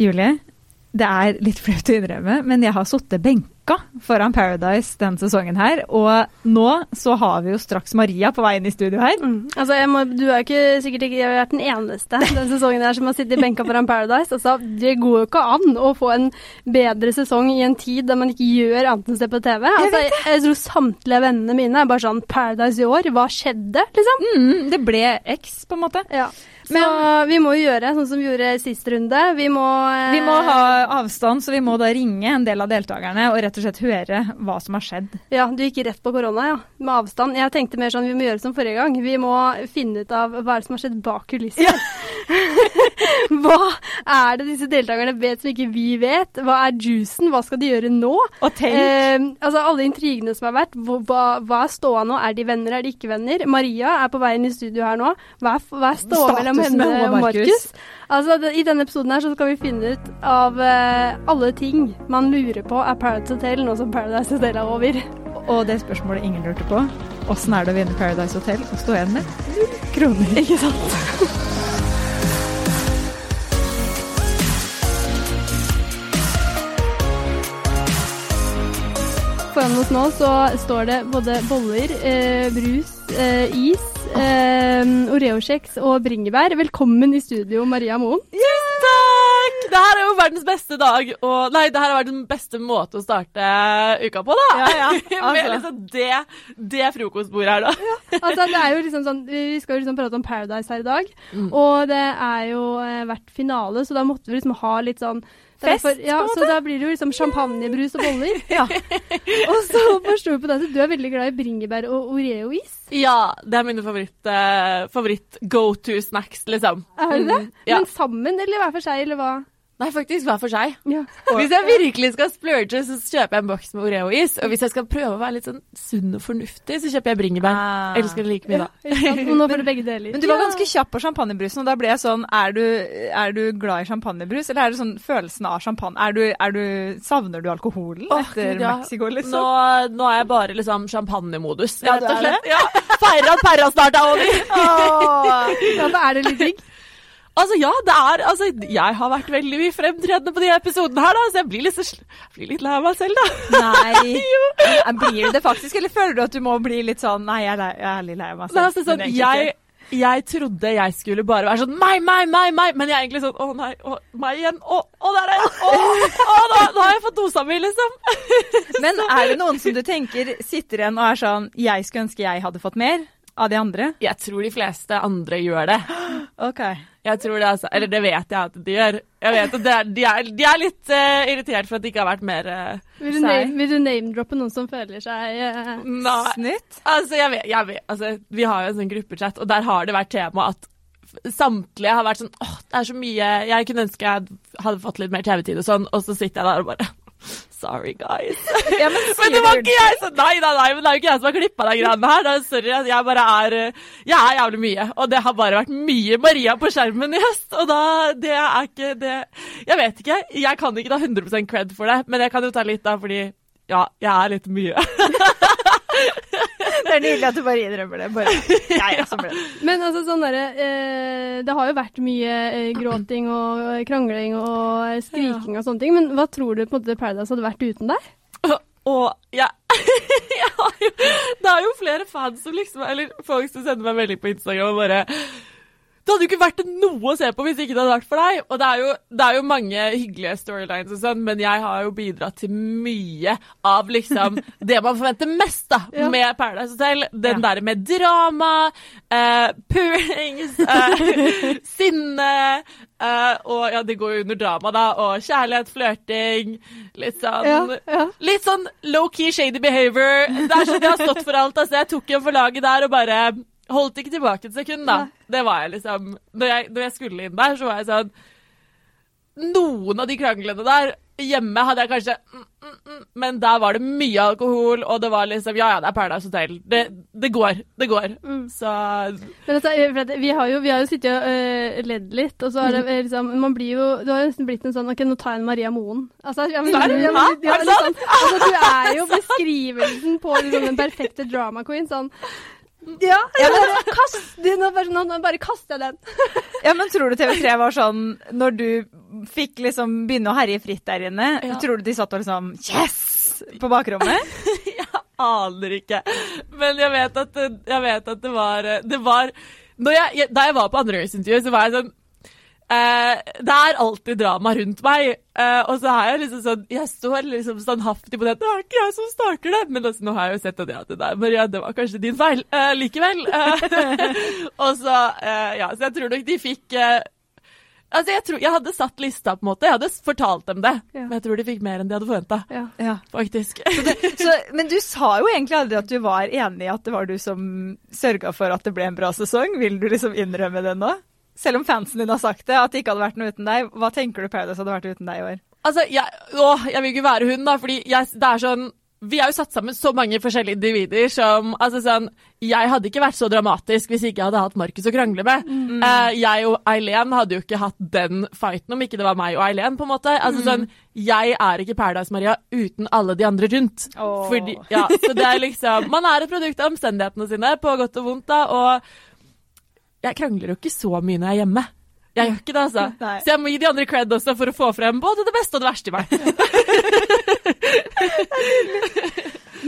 Julie, det er litt flaut å innrømme, men jeg har sittet benka foran Paradise denne sesongen her. Og nå så har vi jo straks Maria på vei inn i studio her. Mm. Altså, må, Du er ikke sikkert ikke vært den eneste denne sesongen her som har sittet i benka foran Paradise. Altså, det går jo ikke an å få en bedre sesong i en tid der man ikke gjør annet enn å se på TV. Altså, jeg, jeg, tror samtlige av vennene mine er bare sånn Paradise i år, hva skjedde, liksom? Mm, det ble X, på en måte. Ja. Men så vi må jo gjøre sånn som vi gjorde sist runde. Vi må, eh, vi må ha avstand, så vi må da ringe en del av deltakerne og rett og slett høre hva som har skjedd. Ja, du gikk rett på korona, ja. Med avstand. Jeg tenkte mer sånn vi må gjøre som forrige gang. Vi må finne ut av hva er som har skjedd bak kulissene. Ja. hva er det disse deltakerne vet som ikke vi vet? Hva er juicen? Hva skal de gjøre nå? Og tenk. Eh, altså alle intrigene som har vært. Hva, hva er ståa nå? Er de venner, er de ikke venner? Maria er på vei inn i studio her nå. Hva er, hva er ståa mellom henne og Markus. Altså, I denne episoden her så skal vi finne ut av uh, alle ting man lurer på er Paradise Hotel nå som Paradise Hotel er over. Og det spørsmålet ingen lurte på, åssen er det å vinne Paradise Hotel og stå igjen med null kroner? Ikke sant? Foran oss nå så står det både boller, eh, brus, eh, is eh, Oreo-kjeks og bringebær. Velkommen i studio, Maria Moen. Yes, takk! Det her er jo verdens beste dag, og Nei, det her er verdens beste måte å starte uka på, da. Ja, ja. Altså. Med liksom det, det frokostbordet her, da. Ja. Altså, det er jo liksom sånn, Vi skal jo liksom prate om Paradise her i dag, mm. og det er jo eh, vært finale, så da måtte vi liksom ha litt sånn Fest, Derfor, ja, Så da blir det jo liksom champagnebrus og boller. ja. og så forsto vi på deg at du er veldig glad i bringebær og Oreo-is. Ja, det er mine favoritt, uh, favoritt go to snacks, liksom. Er det det? Mm, ja. Men sammen eller hver for seg, eller hva? Nei, faktisk hver for seg. Ja. Hvis jeg virkelig skal splurge, så kjøper jeg en boks med Oreo-is. Og hvis jeg skal prøve å være litt sånn sunn og fornuftig, så kjøper jeg bringebær. Ah. Elsker det like mye, da. Ja, nå får du begge deler. Men du var ganske kjapp på champagnebrusen, og da ble jeg sånn er du, er du, glad i champagnebrus, eller er det sånn følelsen av champagne? Er du, er du, savner du alkoholen oh, etter ja. Mexico, liksom? Nå, nå, er jeg bare liksom champagnemodus, rett og slett. Ja, Feirer at Perra snart er over. oh. Ja, da er det litt digg. Altså, ja, det er Altså, jeg har vært veldig mye fremtredende på de episodene her, da, så jeg blir litt, jeg blir litt lei av meg selv, da. Nei. blir du det faktisk, eller føler du at du må bli litt sånn Nei, jeg er, lei, jeg er litt lei av meg selv. Altså, sånn, jeg, jeg trodde jeg skulle bare være sånn meg, meg, meg, meg, men jeg er egentlig sånn å nei, å, meg igjen, å, å der er jeg, å, å da, da, har jeg fått dosa mi, liksom. Men er det noen som du tenker sitter igjen og er sånn jeg skulle ønske jeg hadde fått mer? Av de andre? Jeg tror de fleste andre gjør det. Ok. Jeg tror det, altså. Eller det vet jeg at de gjør. Jeg vet at er, de, er, de, er, litt uh, irritert for at det ikke har vært mer uh, Vil du, name, name-droppe noen som føler seg uh, snytt? Altså, jeg vet, jeg vet, altså, vi har jo en sånn gruppechat, og der har det vært tema at samtlige har vært sånn åh, det er så mye Jeg kunne ønske jeg hadde fått litt mer TV-tid og sånn, og så sitter jeg der og bare Sorry, guys. Ja, men, men, det var ikke jeg som Nei, nei, nei, men det er jo ikke jeg som har klippa de greiene her. Da, sorry, jeg bare er Jeg er jævlig mye. Og det har bare vært mye Maria på skjermen i høst. Og da Det er ikke det Jeg vet ikke. Jeg kan ikke ta 100% cred for det, men jeg kan jo ta litt, da, fordi ja, jeg er litt mye. det er nydelig at du bare innrømmer det. Bare ja, ja, så ble Men altså sånn derre eh, Det har jo vært mye eh, gråting og krangling og skriking og sånne ting, men hva tror du på en måte Paradise hadde vært uten deg? Og ja, jeg har jo Det er jo flere fans som liksom Eller folk som sender meg melding på Instagram og bare det hadde jo ikke vært noe å se på hvis ikke det hadde vært for deg. Og det er jo, det er jo mange hyggelige storylines og sånn, men jeg har jo bidratt til mye av liksom det man forventer mest da, ja. med Paradise Hotel. Den ja. der med drama, uh, purings, uh, sinne uh, Og ja, det går jo under drama, da. Og kjærlighet, flørting. Litt sånn ja, Litt sånn low-key shady behavior. Det er sånn jeg har stått for alt. Altså, jeg tok en for laget der og bare holdt ikke tilbake et sekund, da. Det var jeg liksom når jeg, når jeg, skulle inn der, så var jeg sånn Noen av de kranglene der Hjemme hadde jeg kanskje mm, mm, mm, Men der var det mye alkohol, og det var liksom Ja, ja, det er Paradise Hotel. Det, det går. Det går. Så altså, vi, har jo, vi har jo sittet og uh, ledd litt, og så har det liksom Man blir jo Du har nesten blitt en sånn OK, nå tar jeg en Maria Moen. Altså, ja, men, ja, men, ja, liksom, altså, du er jo beskrivelsen på liksom, den perfekte drama queen. Sånn Ja, ja men, kast, nå, bare, nå, bare kaster jeg den. ja, men tror du TV3 var sånn når du fikk liksom begynne å herje fritt der inne? Ja. Tror du de satt og liksom Yes! på bakrommet? jeg aner ikke. Men jeg vet at, jeg vet at det var Det var jeg, Da jeg var på andregangsintervju, så var jeg sånn det er alltid drama rundt meg. Uh, og så har jeg liksom sånn Jeg står liksom standhaftig på det. Det er ikke jeg som starter det! Men altså, nå har jeg jo sett at ja, det der, Maria, det var kanskje din feil uh, likevel. og så Ja, så jeg tror nok de fikk Altså, jeg, tror, jeg hadde satt lista, på en måte. Jeg hadde fortalt dem det. Ja. Men jeg tror de fikk mer enn de hadde forventa. Ja. Ja. Faktisk. Så det, så, men du sa jo egentlig aldri at du var enig i at det var du som sørga for at det ble en bra sesong. Vil du liksom innrømme det nå? Selv om fansen din har sagt det, at det ikke hadde vært noe uten deg. Hva tenker du Paradise hadde vært uten deg i år? Altså, jeg, å, jeg vil ikke være hun, da, fordi jeg, det er sånn vi er jo satt sammen så mange forskjellige individer som altså sånn, Jeg hadde ikke vært så dramatisk hvis ikke jeg hadde hatt Markus å krangle med. Mm. Uh, jeg og Eileen hadde jo ikke hatt den fighten om ikke det var meg og Eileen. på en måte. Altså mm. sånn, Jeg er ikke Paradise-Maria uten alle de andre rundt. Oh. Fordi, ja, så det er liksom, Man er et produkt av omstendighetene sine, på godt og vondt. da, og jeg krangler jo ikke så mye når jeg er hjemme. Jeg gjør ikke det, altså. Nei. Så jeg må gi de andre cred også for å få frem både det beste og det verste i meg.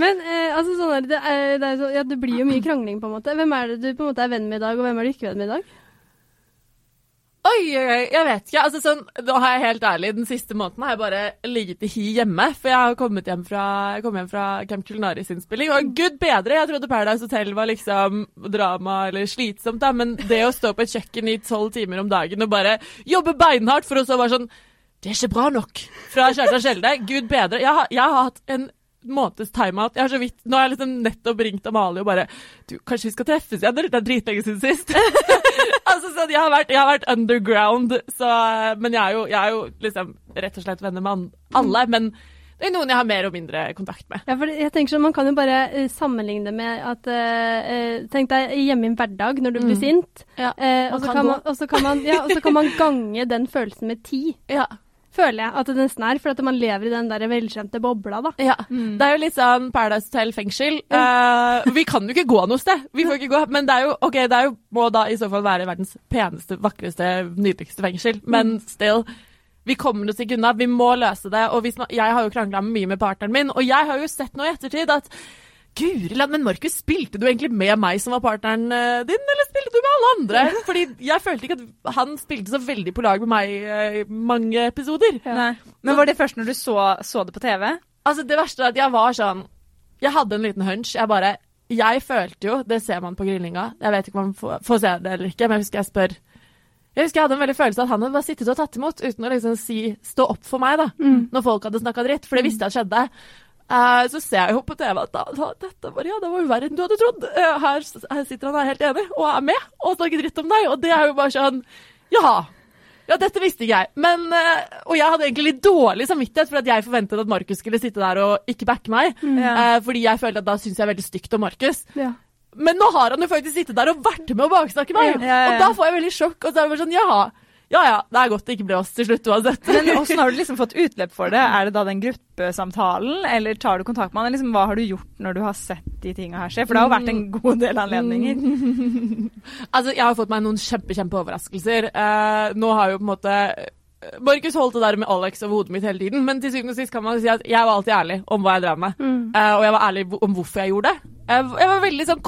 Men eh, altså sånn det, er, det, er så, ja, det blir jo mye krangling, på en måte. Hvem er det du på en måte er venn med i dag, og hvem er du ikke venn med i dag? Oi, oi, oi, jeg vet ikke. Altså, sånn, nå har jeg helt ærlig, Den siste måneden har jeg bare ligget i hi hjemme. For jeg har kommet hjem fra, kom hjem fra Camp Culinaris innspilling. Og gud bedre, jeg trodde Paradise Hotel var liksom drama eller slitsomt, da. Men det å stå på et kjøkken i tolv timer om dagen og bare jobbe beinhardt for å så bare sånn Det er ikke bra nok fra Kjartan Skjelde. Gud bedre. Jeg har, jeg har hatt en måneds timeout. Jeg har så vidt, Nå har jeg liksom nettopp ringt Amalie og bare du, Kanskje vi skal treffes igjen? Det er dritlenge siden sist. Altså, sånn, jeg har, vært, jeg har vært underground, så Men jeg er, jo, jeg er jo liksom rett og slett venner med alle. Men det er noen jeg har mer og mindre kontakt med. Ja, for jeg tenker sånn, Man kan jo bare uh, sammenligne det med at uh, Tenk deg hjemme i en hverdag når du blir mm. sint. Ja, uh, og, så kan man, og, så kan man, ja, og så kan man gange den følelsen med ti. Ja føler jeg at det nesten er. For at man lever i den der velkjente bobla, da. Ja. Mm. Det er jo litt sånn Paradise Hotel fengsel. Uh, vi kan jo ikke gå noe sted. Vi får ikke gå. Men det er jo, ok, det er jo, må da i så fall være verdens peneste, vakreste, nydeligste fengsel. Men mm. still. Vi kommer oss ikke unna. Vi må løse det. Og man, jeg har jo krangla mye med partneren min, og jeg har jo sett nå i ettertid at Guri land, men Markus, spilte du egentlig med meg som var partneren eh, din, eller spilte du med alle andre? Fordi jeg følte ikke at han spilte så veldig på lag med meg eh, i mange episoder. Ja. Men var det først når du så, så, det på TV? Altså, det verste er at jeg var sånn Jeg hadde en liten hunch. Jeg bare Jeg følte jo, det ser man på grillinga, jeg vet ikke om man får, får se det eller ikke, men jeg husker jeg spør jeg husker jeg hadde en veldig følelse av at han hadde bare sittet og tatt imot uten å liksom si, stå opp for meg da, mm. når folk hadde snakka dritt, for det visste jeg skjedde. Uh, så ser jeg jo på TV at da, da, dette Maria, det var jo verre enn du hadde trodd. Uh, her, her, sitter han her helt enig og er med og snakker dritt om deg. Og det er jo bare sånn Jaha. Ja, dette visste ikke jeg. Men, uh, og jeg hadde egentlig litt dårlig samvittighet for at jeg forventet at Markus skulle sitte der og ikke backe meg. Mm. fordi jeg følte at da syns jeg veldig stygt om Markus. Ja. Men nå har han jo faktisk sittet der og vært med å baksnakke meg! Ja, ja, og da får jeg veldig sjokk. Og så er det bare sånn, jaha ja ja, det er godt det ikke ble oss til slutt uansett. Men hvordan har du liksom fått utløp for det? Er det da den gruppesamtalen, eller tar du kontakt med han? Liksom, hva har du gjort når du har sett de tinga her skje? For det har jo vært en god del anledninger. altså, jeg har fått meg noen kjempe, kjempe overraskelser. Uh, nå har jo på en måte Markus holdt det der med Alex over hodet mitt hele tiden, men til syvende og sist kan man si at jeg var alltid ærlig om hva jeg drev med. Mm. Uh, og jeg var ærlig om hvorfor jeg gjorde det. Jeg, jeg var veldig sånn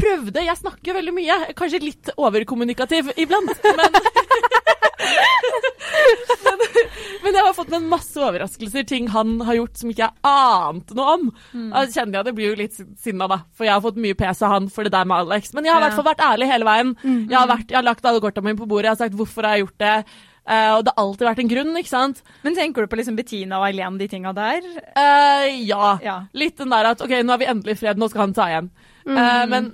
Prøvde. Jeg snakker veldig mye. Kanskje litt overkommunikativ iblant, men men, men, jeg har fått med en masse overraskelser, ting han har gjort som ikke jeg ante noe om. Mm. Kjenner jeg det blir jo litt sinna, da, for jeg har fått mye pes av han for det der med Alex. Men jeg har i hvert fall vært ærlig hele veien. Mm. Jeg, har vært, jeg, har lagt alle korta mine på bordet, jeg har sagt hvorfor jeg har gjort det. Uh, og det har alltid vært en grunn, ikke sant. Men tenker du på liksom Bettina og Eileen, de tinga der? Uh, ja. ja. Litt den der at OK, nå er vi endelig i fred, nå skal han ta igjen. Mm. Uh, men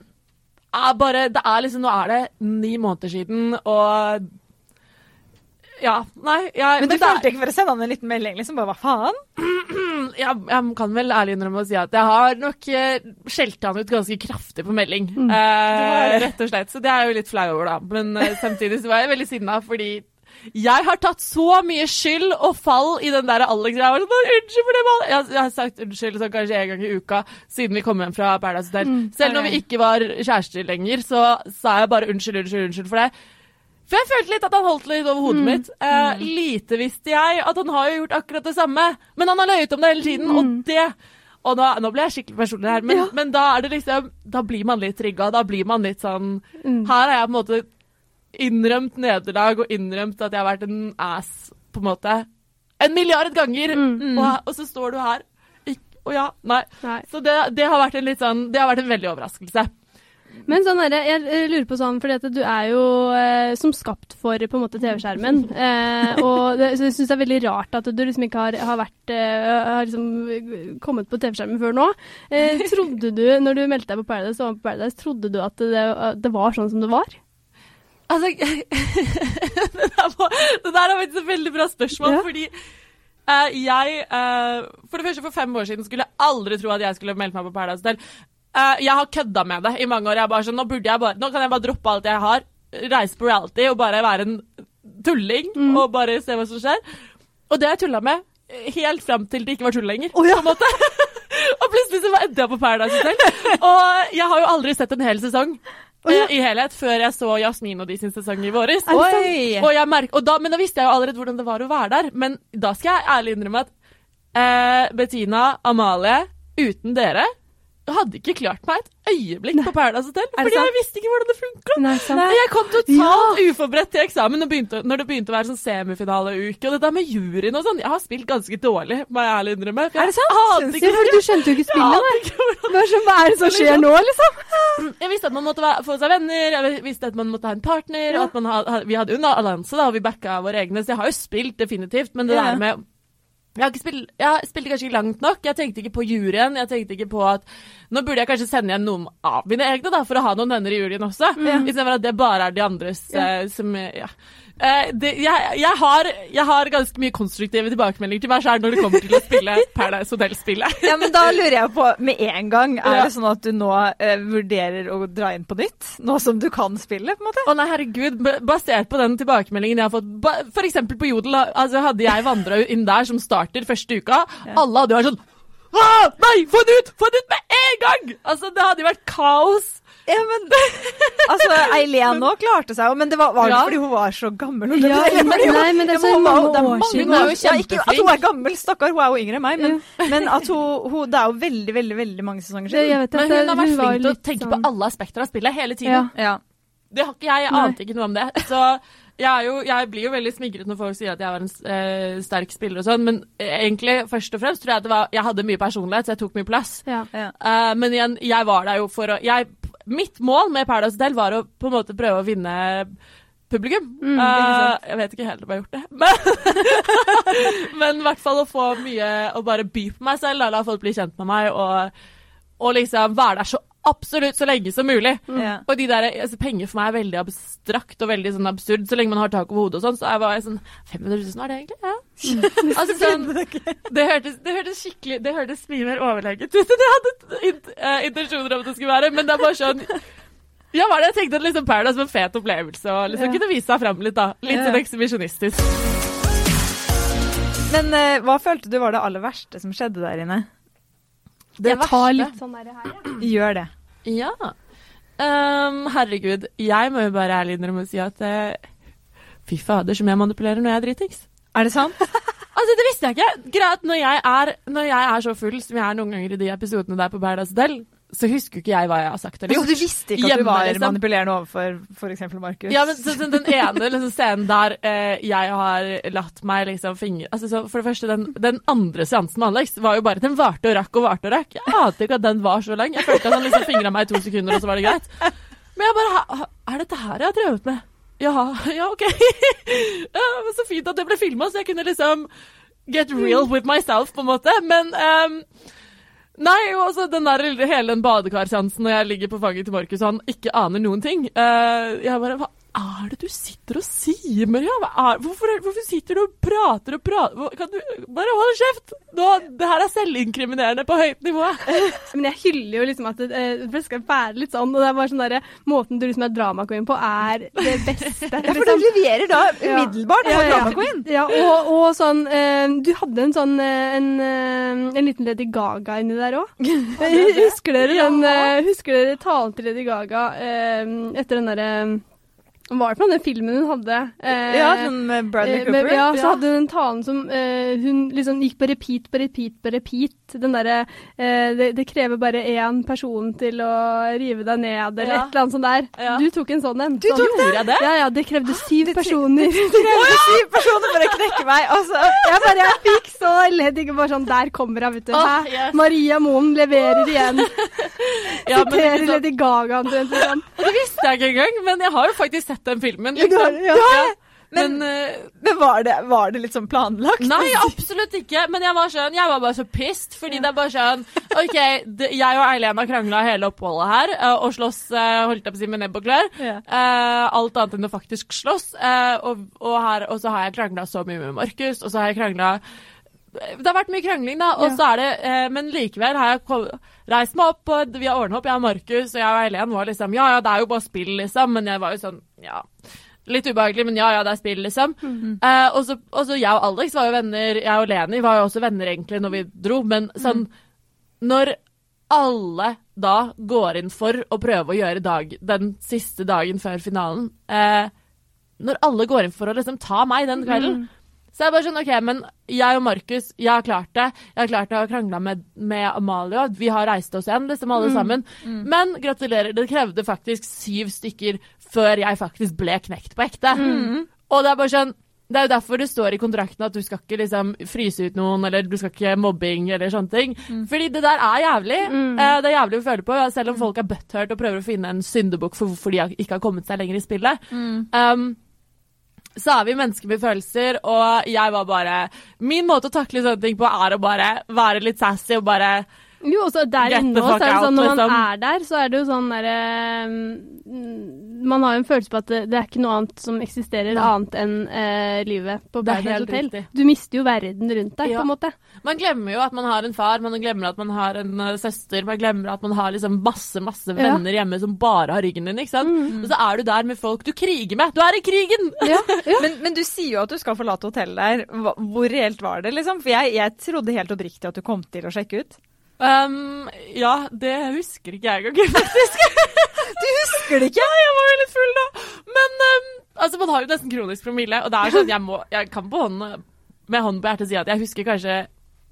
bare, det er liksom, nå er det ni måneder siden, og ja, nei jeg, Men du følte ikke for å sende han en liten melding? liksom, bare Hva faen? jeg, jeg, kan vel ærlig innrømme å si at jeg har nok uh, skjelt han ut ganske kraftig på melding. Mm. Uh, rett og slett. Så det er jeg jo litt flau over, da. Men uh, samtidig så var jeg veldig sinna fordi Jeg har tatt så mye skyld og fall i den der Alex-greia. Jeg var sånn, Unnskyld for det, Mal. Jeg, jeg har sagt unnskyld sånn kanskje en gang i uka siden vi kom hjem fra Paradise Hotel. Selv når vi ikke var kjærester lenger, så sa jeg bare unnskyld, unnskyld, unnskyld for det. For jeg følte litt at han holdt litt over hodet mitt. Eh, lite visste jeg at han har jo gjort akkurat det samme, men han har løyet om det hele tiden, og det og nå, nå ble jeg skikkelig personlig her, men, men da er det liksom Da blir man litt trigga. Da blir man litt sånn Her har jeg på en måte innrømt nederlag og innrømt at jeg har vært en ass, på en måte, en milliard ganger. Og, og så står du her. Ikk- Og ja, nei. Nei. Så det, det har vært en litt sånn Det har vært en veldig overraskelse. Men sånn er det, jeg lurer på sånn, fordi at du er jo eh, som skapt for på en måte TV-skjermen. Eh, og det, så jeg syns det er veldig rart at du liksom ikke har, har vært eh, har liksom kommet på TV-skjermen før nå. Eh, trodde du, når du meldte deg på Paradise, og var på Paradise, trodde du at det, det var sånn som det var? Altså det, der var, det der er faktisk et veldig bra spørsmål, Ja. fordi eh, jeg eh, For det første, for fem år siden skulle jeg aldri tro at jeg skulle melde meg på Paradise Hotel. Eh, jeg har kødda med det i mange år. Jeg bare sånn, nå, burde jeg bare, nå kan jeg bare droppe alt jeg har, reise på reality og bare være en tulling og bare se hva som skjer. Og det har jeg tulla med helt fram til det ikke var tull lenger. på en måte. og plutselig så endte jeg på Paradise Hotel. Og jeg har jo aldri sett en hel sesong. eh, I helhet før jeg så Jasmin og de sin sesong i våres. Og jeg merk, og da, men da visste jeg jo allerede hvordan det var å være der. Men da skal jeg ærlig innrømme at eh, Bettina, Amalie, uten dere hadde ikke klart meg et øyeblikk på Paradise Hotel. Fordi jeg visste ikke hvordan det funka. Jeg kom totalt uforberedt til eksamen og begynte, når det begynte å være sånn semifinaleuke. Og dette med juryen og sånn. Jeg har spilt ganske dårlig, må jeg ærlig innrømme. Er det sant? ikke- for du skjønte jo ikke spillet, nei. Hva er, det som skjer nå, liksom? jeg visste at man måtte få seg venner, jeg visste at man måtte ha en partner. og at man ha, ha, Vi hadde en allianse, da, og vi backa våre egne. Så jeg har jo spilt, definitivt. Men det Ja. der med jeg, spilt, jeg spilte kanskje ikke langt nok. Jeg tenkte ikke på juryen. Jeg tenkte ikke på at Nå burde jeg kanskje sende igjen noen av mine egne, da, for å ha noen venner i juryen også. Istedenfor at det bare er de andres ja. som Ja. Eh, det, jeg, jeg, har, jeg har ganske mye konstruktive tilbakemeldinger til meg sjøl når det kommer til å spille Paradise Hotel-spillet. Ja, men da lurer jeg på med en gang, er Ja. det sånn at du nå uh, vurderer å dra inn på nytt? Nå som du kan spille, på en måte? Å nei, herregud. Basert på den tilbakemeldingen jeg har fått f.eks. På Jodel, altså hadde jeg vandra inn der som starter første uka, alle hadde jo vært sånn ah, Nei, få den ut! Få den ut med en gang! Altså, det hadde jo vært kaos. Ja, men Altså, Eileen òg klarte seg jo, men det var, var det Ja. fordi hun var så gammel? Ja, men, nei, men det er så mange det er år siden. Hun er jo år- ja, ikke kjempeflink. At hun er gammel, stakkar, hun er jo yngre enn meg, men, men at hun, hun Det er jo veldig, veldig veldig mange sesonger Det, jeg siden. vet Men hun har vært var flink til å tenke sånn- på alle aspekter av spillet hele tiden. Ja. Det har ikke jeg. Jeg ante ikke noe om det. Så jeg, er jo, jeg blir jo veldig smigret når folk sier at jeg var en eh, sterk spiller og sånn, men eh, egentlig først og fremst tror jeg at det var Jeg hadde mye personlighet, så jeg tok mye plass. Ja. Ja. Uh, men igjen, jeg var der jo for å jeg, Mitt mål med Paradise Hotel var å på en måte prøve å vinne publikum. Mm, uh, jeg vet ikke helt om jeg har gjort det, men, men i hvert fall å få mye Å bare by på meg selv, la folk bli kjent med meg, og, og liksom være der så absolutt så lenge som mulig. Mm. Og de der, altså, penger for meg er veldig abstrakt og veldig sånn absurd. Så lenge man har tak over hodet og sånn, så jeg var jeg sånn 500 000 var det egentlig? Ja. altså, sånn, det, hørtes, det hørtes skikkelig Det hørtes mye mer overlegent ut enn jeg hadde int, eh, intensjoner om at det skulle være. Men det er bare sånn Ja, var det jeg tenkte at liksom Paradise var en fet opplevelse og liksom Ja. kunne vise seg fram litt, da. Litt Ja. sånn ekshibisjonistisk. Men uh, hva følte du var det aller verste som skjedde der inne? Det Jeg tar litt sånn her, ja. Gjør det. Ja. Um, herregud, jeg må jo bare ærlig innrømme å si at uh, Fy fader, som jeg manipulerer når jeg er dritings. Er det sant? Altså, det visste jeg ikke. Greit, når jeg, er, når jeg er så full som jeg er noen ganger i de episodene der på Paradise Hotel, så husker jo ikke jeg hva jeg har sagt eller Jo, du visste ikke at du var liksom. manipulerende overfor f.eks. Markus? Ja, men så, Den ene liksom, scenen der eh, jeg har latt meg liksom fingre altså, så For det første, den, den andre seansen med Alex var jo bare Den varte og rakk og varte og rakk. Jeg ante ikke at den var så lang. Jeg følte at han liksom fingra meg i to sekunder, og så var det greit. Men jeg bare Er dette her jeg har drevet med? Ja, ja, OK. så fint at det ble filma, så jeg kunne liksom get real with myself, på en måte. Men ehm, Nei, og altså den der, hele den badekarseansen når jeg ligger på fanget til Markus og han ikke aner noen ting. Uh, jeg bare Hva er det du sitter og sier, Maria? Hva er, hvorfor, hvorfor, sitter du og prater og prater? Kan du bare holde kjeft? Nå, det her er selvinkriminerende på høyt nivå. Men jeg hyller jo liksom at det, eh, det skal være litt sånn, og det er bare sånn derre Måten du liksom er drama queen på, er det beste. ja, for du leverer da umiddelbart ja, ja, ja. drama queen. Ja, og, og sånn eh, Du hadde en sånn eh, en, en liten Lady Gaga inni der òg. husker dere den Husker dere talen til Lady Gaga etter den derre var det på den filmen hun hadde? Eh, ja, sånn med Bradley Cooper. Med, ja, så hadde hun den talen som eh, hun liksom gikk på repeat, på repeat, på repeat. Den derre eh, det, det, krever bare én person til å rive deg ned, eller ja. et eller annet sånt der. Ja. Du tok en sånn en. Du tok sånn. Gjorde jeg det? Ja, ja, det krevde syv det, personer. Det, det krevde syv personer for å knekke meg, altså. Jeg bare, jeg fikk så ledd. Bare sånn, der kommer hun, vet du. Oh, yes. Maria Moen leverer igjen. Siterer liksom, Lady Gaga omtrent. Sånn. Det visste jeg ikke engang, men jeg har jo faktisk sett den filmen. Liksom. Ja, ja. Men, men, uh, men var, det, var, det, litt sånn planlagt? Nei, absolutt ikke. Men jeg var sånn, jeg var bare så pissed. Fordi ja. det er bare sånn OK, det, jeg og Eileen har krangla hele oppholdet her uh, og slåss uh, holdt jeg på å si med nebb og klør. Ja. alt annet enn å faktisk slåss. Og, og, her, og, så har jeg krangla så mye med Markus, og så har jeg krangla det har vært mye krangling, da. Og så er det, eh, men likevel har jeg reist meg opp, og vi har ordna opp. Jeg og Markus og jeg og Helen var liksom Ja ja, det er jo bare spill, liksom. Men jeg var jo sånn Ja. Litt ubehagelig, men ja ja, det er spill, liksom. Mm -hmm. eh, og, så, og, så, jeg og Alex var jo venner. Jeg og Leni var jo også venner egentlig når vi dro, men sånn mm. Når alle da går inn for å prøve å gjøre dag, den siste dagen før finalen eh, Når alle går inn for å liksom ta meg den kvelden mm. Så jeg bare sånn, ok, men jeg og Markus, jeg har klart det. Jeg har klart det, jeg har krangla med, med Amalie, vi har reist oss igjen, liksom alle mm. sammen. Mm. Men gratulerer, det krevde faktisk syv stykker før jeg faktisk ble knekt på ekte. Mm. Og det er bare sånn det er jo derfor det står i kontrakten at du skal ikke liksom fryse ut noen, eller du skal ikke mobbing eller sånne ting. Mm. Fordi det der er jævlig. Mm. Eh, det er jævlig å føle på, selv om folk er butthurt og prøver å finne en syndebukk for hvorfor de ikke har kommet seg lenger i spillet. Mm. Um, så er vi mennesker med følelser, og jeg var bare Min måte å takle sånne ting på er å bare være litt sassy og bare jo, også der inne også, er det sånn, Når man liksom. er der, så er det jo sånn derre Man har jo en følelse på at det, det, er ikke noe annet som eksisterer Nei. annet enn uh, livet på Paradise Hotel. Riktig. Du mister jo verden rundt deg, ja. på en måte. Man glemmer jo at man har en far, man glemmer at man har en uh, søster, man glemmer at man har liksom masse, masse venner ja. hjemme som bare har ryggen din, ikke sant. Mm. Og så er du der med folk du kriger med. Du er i krigen! Ja. men, men, du sier jo at du skal forlate hotellet der. Hvor reelt var det, liksom? For jeg, jeg trodde helt oppriktig at du kom til å sjekke ut. Um, ja, det husker ikke jeg engang, faktisk. du husker det ikke? Ja, jeg var veldig full da. Men um, altså, man har jo nesten kronisk promille, og det er sånn jeg må Jeg kan på hånden, med hånden på hjertet si at jeg husker kanskje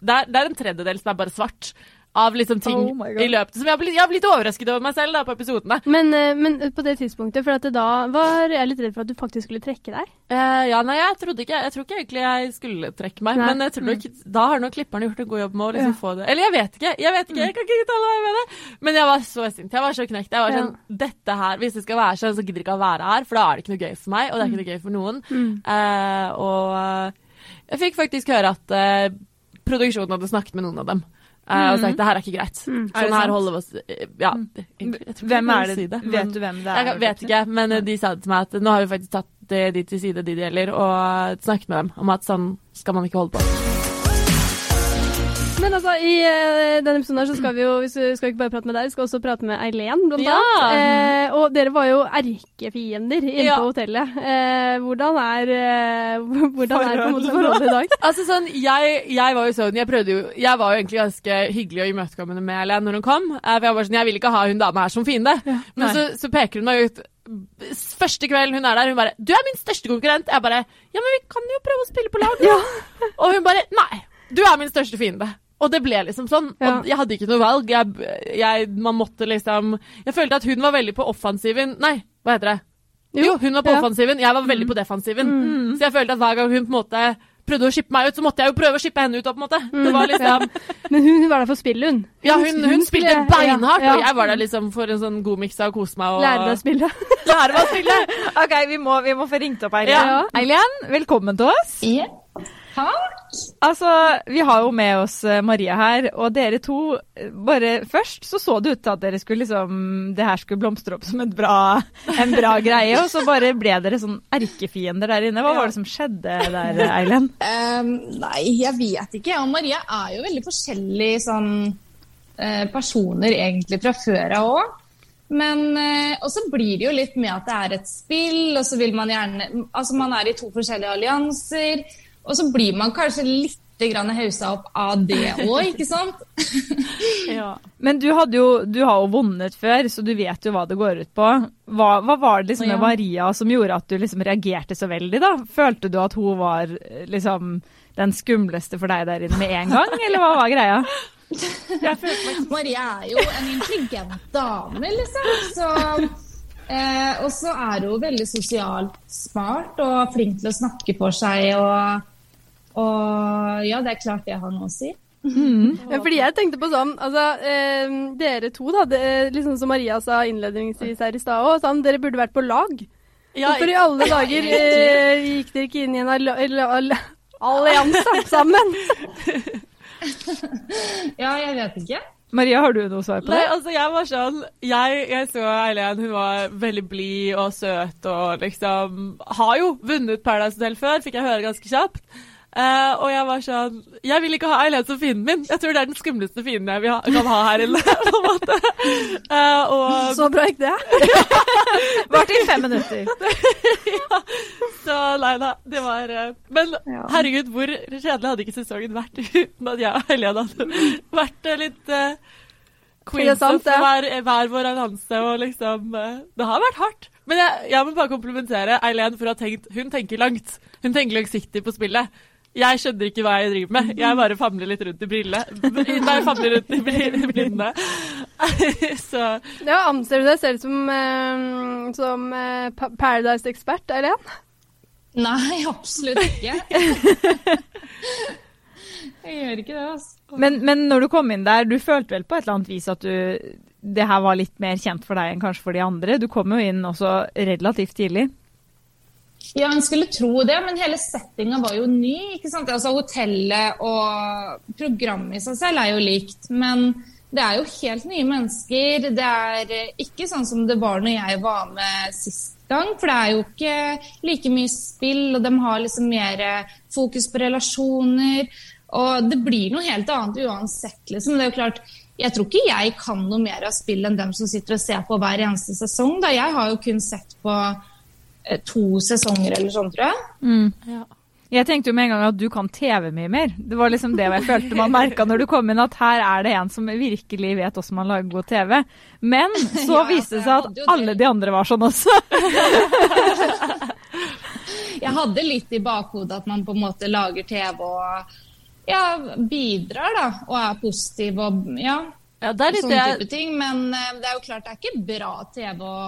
det er, det er en tredjedel som er bare svart av liksom ting oh i løpet som jeg har, blitt, jeg har blitt overrasket over meg selv da, på episodene. Men, uh, men på det tidspunktet, for at da var jeg litt redd for at du faktisk skulle trekke deg? Uh, ja, nei, jeg trodde ikke Jeg tror ikke egentlig jeg skulle trekke meg, nei. men jeg tror nok, mm. da har nok klipperne gjort en god jobb med å liksom ja. få det Eller jeg vet ikke, jeg vet ikke, jeg kan ikke uttale meg med det. Men jeg var så sint, jeg var så knekt. Jeg var sånn Dette her, hvis det skal være sånn, så gidder jeg ikke å være her, for da er det ikke noe gøy for meg, og det er ikke noe gøy for noen. Mm. Uh, og jeg fikk faktisk høre at produksjonen hadde snakket med noen av dem. Uh, og sagt det her er ikke greit. Mm. Sånn her holder vi oss Ja. Mm. Hvem er det? Si det vet du hvem det er? Jeg vet ikke, men de sa til meg at nå har vi faktisk tatt de til side, de det gjelder, og snakket med dem om at sånn skal man ikke holde på. Men altså, i uh, denne episoden her så skal vi jo vi skal ikke bare prate med deg, vi skal også prate med Eileen, blant ja. annet. Eh, og dere var jo erkefiender inne ja. på hotellet. Uh, hvordan er, uh, hvordan er på en måte forholdet i dag? altså sånn, jeg, jeg, var jo sånn, jeg prøvde jo Jeg var jo egentlig ganske hyggelig og imøtekommende med Eileen når hun kom. Uh, for jeg var sånn, jeg vil ikke ha hun dama her som fiende. Ja. Men så, så, peker hun meg ut Første kveld hun er der, hun bare 'Du er min største konkurrent.' Jeg bare 'Ja, men vi kan jo prøve å spille på lag', ja. Og hun bare 'Nei, du er min største fiende'. Og det ble liksom sånn. Ja. Og jeg hadde ikke noe valg. Jeg, jeg, man måtte liksom Jeg følte at hun var veldig på offensiven Nei, hva heter det? Jo, jo hun var på ja. offensiven. Jeg var veldig på defensiven. Mm. Så jeg følte at hver gang hun på en måte prøvde å shippe meg ut, så måtte jeg jo prøve å shippe henne ut. på en måte. Det var liksom... Men hun, var der for spillet, hun. Ja, hun, hun, hun spilte beinhardt, ja, og jeg var der liksom for en sånn god miks av å kose meg og Lære deg å spille. Lære meg å spille. OK, vi må, vi må få ringt opp Eileen. Eileen, velkommen til oss. Ja. Takk. Altså, vi har jo med oss eh, Maria her, og dere to eh, bare Først så så det ut til at dere skulle liksom Det her skulle blomstre opp som bra, en bra greie, og så bare ble dere sånn erkefiender der inne. Hva var det som skjedde der, Eilen? Um, nei, jeg vet ikke. Og Maria er jo veldig forskjellig sånn personer egentlig fra før av òg. Men Og så blir det jo litt med at det er et spill, og så vil man gjerne Altså, man er i to forskjellige allianser. Og så blir man kanskje litt haussa opp av det òg, ikke sant? ja. Men du, jo, du, har jo vunnet før, så du vet jo hva det går ut på. Hva, hva var det liksom med Maria som gjorde at du liksom reagerte så veldig, da? Følte du at hun var liksom den skumleste for deg der inne med en gang, eller hva var greia? Maria er jo en intelligent dame, liksom. Så eh, og så er hun veldig sosialt smart og flink til å snakke for seg. og og ja, det er klart det har noe å si. Mm. Ja, fordi jeg tenkte på sånn, altså eh, Dere to, da, det, liksom som Maria sa innledningsvis her i stad òg, sånn, dere burde vært på lag. Ja, Hvorfor i alle dager eh, gikk dere ikke inn i en all all all allianse sammen? ja, jeg vet ikke. Maria, har du noe svar på det? Nei, altså jeg var sånn Jeg, jeg så Eileen, hun var veldig blid og søt og liksom Har jo vunnet Paradise Hotel før, fikk jeg høre ganske kjapt. Uh, og jeg var sånn Jeg vil ikke ha Eileen som fienden min. Jeg tror det er den skumleste fienden jeg ha, kan ha her inne. på en måte. Uh, og, Så bra gikk det. Varte i fem minutter. ja. Så nei da, det var uh, Men ja. herregud, hvor kjedelig hadde ikke sesongen vært uten at jeg og Eileen hadde vært litt uh, queens of hver, hver vår allianse og liksom Det har vært hardt. Men jeg, jeg må bare komplimentere Eileen for å ha tenkt Hun tenker langt. Hun tenker langsiktig på spillet. Jeg skjønner ikke hva jeg driver med. Jeg bare famler litt rundt i brillene. Nei, famler rundt i blinde. Så Ja, anser du deg selv som, uh, som uh, Paradise-ekspert, Eileen? Nei, absolutt ikke. jeg gjør ikke det, altså. Men, men, når du kom inn der, du følte vel på et eller annet vis at du, det her var litt mer kjent for deg enn kanskje for de andre? Du kom jo inn også relativt tidlig. Ja, en skulle tro det, men hele settinga var jo ny. ikke sant? Altså Hotellet og programmet i seg selv er jo likt. Men det er jo helt nye mennesker. Det er ikke sånn som det var når jeg var med sist gang. For det er jo ikke like mye spill, og de har liksom mer fokus på relasjoner. Og det blir noe helt annet uansett, liksom. Det er jo klart, jeg tror ikke jeg kan noe mer av spill enn dem som sitter og ser på hver eneste sesong. Da. Jeg har jo kun sett på Eh, to sesonger eller sånn, tror jeg. Mm. Ja. Jeg tenkte jo med en gang at du kan TV mye mer. Det var liksom det jeg følte man merka når du kom inn, at her er det en som virkelig vet hvordan man lager god TV. Men så ja, viste det seg at alle de andre var sånn også. jeg hadde litt i bakhodet at man på en måte lager TV og ja, bidrar, da. Og er positiv og ja. Ja, det er litt sånne type ting. Men uh, det er jo klart det er ikke bra TV å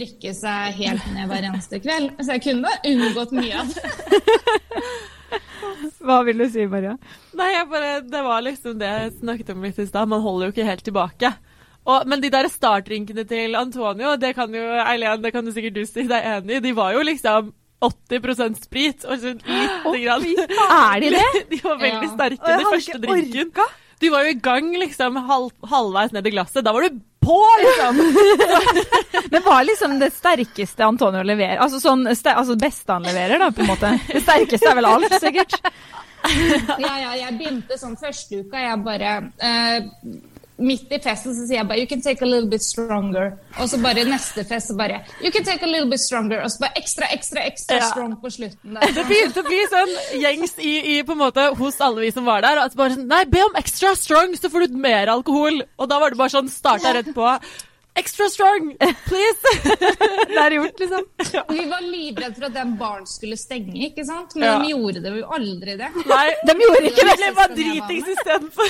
drikke seg helt ned hver eneste kveld. Så jeg kunne unngått mye av det. Hva vil du si, Maria? Nei, bare, Det var liksom det jeg snakket om litt i stad. Man holder jo ikke helt tilbake. Og, men de der startdrinkene til Antonio, det kan jo Eileen, det kan du sikkert du si deg enig i, de var jo liksom 80% sprit og så lite grann. Er de det? De var veldig sterke, den første drinken. Orka. Du var jo i gang liksom halv, halvveis ned i glasset. Da var du på, liksom! Men hva er liksom det sterkeste Antonio leverer? Altså sånn, altså beste han leverer, da, på en måte? Det sterkeste er vel alt, sikkert? ja, ja, jeg begynte sånn første uka. Jeg bare uh, midt i festen så sier jeg bare 'you can take a little bit stronger'. Og så bare neste fest så bare 'you can take a little bit stronger'. Og så bare ekstra, ekstra, ekstra ja. strong på slutten. Der. Det begynte å bli sånn gjengs i, i, på en måte hos alle vi som var der. At bare sånn 'Nei, be om extra strong, så får du mer alkohol'. Og da var det bare sånn starta rett på. Extra strong, please! det er gjort, liksom. Ja. Vi var livredde for at den baren skulle stenge, ikke sant? Men ja. de gjorde det jo aldri det. Nei, de gjorde ikke det. Det var dritings istedenfor.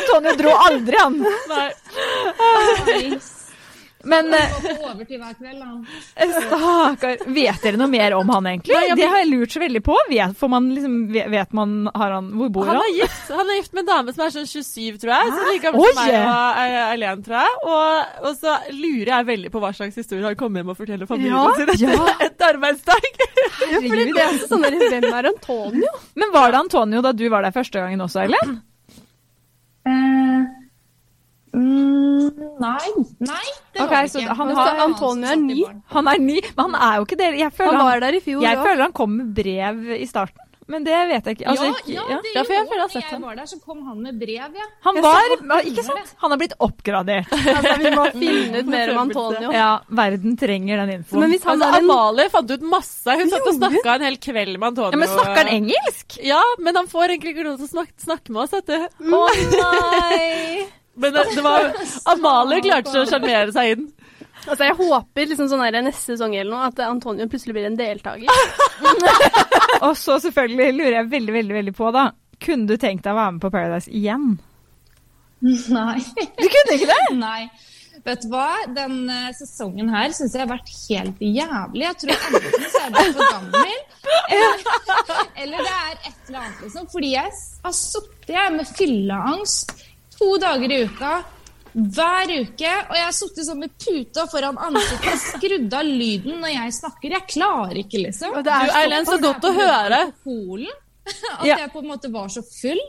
Antonio dro aldri, han. Nei. Men eh, overtid hver kveld, han. stakkar. Vet dere noe mer om han egentlig? Nei, jeg- Det har jeg lurt så veldig på. Vet, får man liksom, vet man har han, Hvor bor Han han? er gift Han er gift med en dame som er sånn 27, tror jeg. Så like gammel som meg og eh, Eileen, tror jeg. Og, og så lurer jeg veldig på hva slags historie han kommer hjem og forteller familien Ja, sin etter et arbeidsdag. Ja, fordi det er sånn Hvem er Antonio? Men var det Antonio da du var der første gangen også, Ellen? Eh, mm, nei. Nei, det okay, var det ikke. han har- Antonio er ni. Han er ni, men han er jo ikke det. Jeg føler Han han, var der i fjor. jeg også. føler han kom med brev i starten. Men det vet jeg ikke. Altså, ja, ikke- ja, ja. det Ja, gjorde jeg han. sett Når jeg var der, så kom han med brev, ja. Han var Ikke sant? Han har blitt oppgradert. Altså, vi må finne ut mer om Antonio. Ja, verden trenger den infoen. Men hvis han Altså, er en Amalie fant ut masse. Hun satt og snakka en hel kveld med Antonio. ja, men snakker han engelsk? Ja, men han får egentlig ikke noe til å snakke, snakke med oss, vet du. Å nei! Men det, det var Amalie klarte ikke å sjarmere seg inn. Altså, jeg håper liksom sånn der, neste sesong eller noe, at Antonio plutselig blir en deltaker. Og så selvfølgelig lurer jeg veldig, veldig, veldig på, da. Kunne du tenkt deg å være med på Paradise igjen? Nei. Du kunne ikke det? Nei. Vet du hva? Den uh, sesongen her syns jeg har vært helt jævlig. Jeg tror enten så er det for gammel, eller, eller det er et eller annet, liksom. Fordi jeg har sittet med fylleangst to dager i uka. Hver uke, og jeg har sittet sånn med puta foran ansiktet og skrudd av lyden når jeg snakker. Jeg klarer ikke, liksom. Og det Du, er Eileen, så godt å høre. Polen, At Ja. jeg på en måte var så full.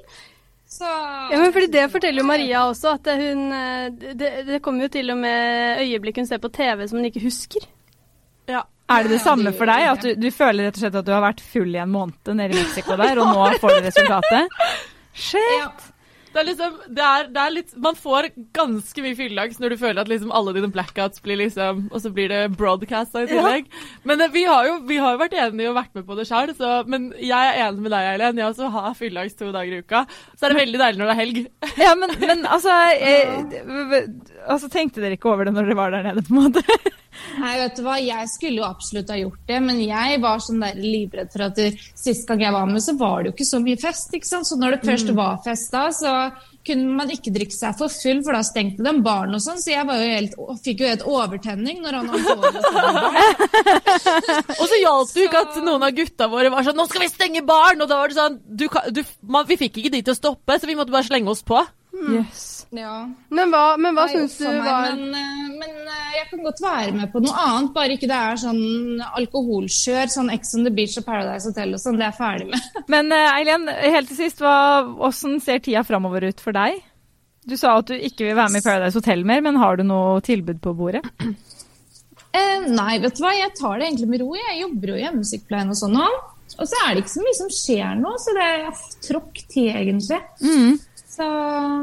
Så Ja, men fordi Det forteller jo Maria også, at hun eh, Det, det kommer jo til og med øyeblikk hun ser på TV som hun ikke husker. Ja. Er det det samme for deg? At du, du føler rett og slett at du har vært full i en måned nede i Mexico der, og nå får du resultatet? Shit! ja. Det er liksom, det er, det er litt, Man får ganske mye fylleangst når du føler at liksom alle dine blackouts blir liksom Og så blir det broadcasta i tillegg. Men det, vi, har jo, vi har jo vært enige og vært med på det sjøl, men jeg er enig med deg, Eileen. Jeg også har fylleangst to dager i uka. Så er det veldig deilig når det er helg. Ja, men, men altså, jeg, altså Tenkte dere ikke over det når dere var der nede, på en måte? Nei, vet du hva, jeg skulle jo absolutt ha gjort det, men jeg var sånn der livredd for at sist gang jeg var med, så var det jo ikke så mye fest, ikke sant. Så når det først var fest da, så kunne man ikke drikke seg for full, for da stengte de baren og sånn, så jeg var jo helt, fikk jo helt overtenning når han. Og så hjalp det jo ikke at noen av gutta våre var sånn 'Nå skal vi stenge baren!' Og da var det sånn du, du, man, Vi fikk ikke de til å stoppe, så vi måtte bare slenge oss på. Yes. Ja. Men hva, men hva syns du var Men, eh, men jeg kan godt være med på noe annet, bare ikke det er sånn alkoholskjør, sånn Ex on the Beach og Paradise Hotel og sånn. Det er jeg ferdig med. Men eh, Eileen, helt til sist, hva, hvordan ser tida framover ut for deg? Du sa at du ikke vil være med i Paradise Hotel mer, men har du noe tilbud på bordet? Eh, nei, vet du hva, jeg tar det egentlig med ro. Jeg jobber jo i hjemmesykepleien og sånn nå. Og så er det ikke så mye som skjer nå, så det er tråkk tid, egentlig. Så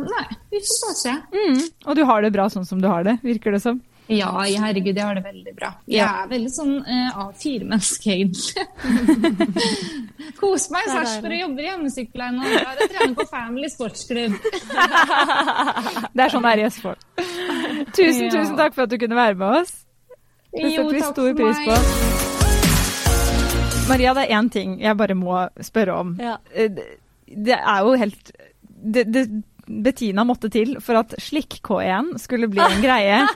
nei, vi får bare se. Mm. Og du har det bra sånn som du har det, virker det som. Ja, herregud, jeg har det veldig bra. Jeg Ja. er veldig sånn uh, A4-menneske, egentlig. Kos meg i Sarpsborg og jobber i hjemmesykepleien og jeg trener på Family sportsklubb. Det er sånn det er i Østfold. Tusen, Ja. tusen takk for at du kunne være med oss. Det setter vi stor pris på. Maria, det er én ting jeg bare må spørre om. Ja. Eh, det- Det er jo helt det, det, Bettina måtte til for at slikk-K1 skulle bli en greie.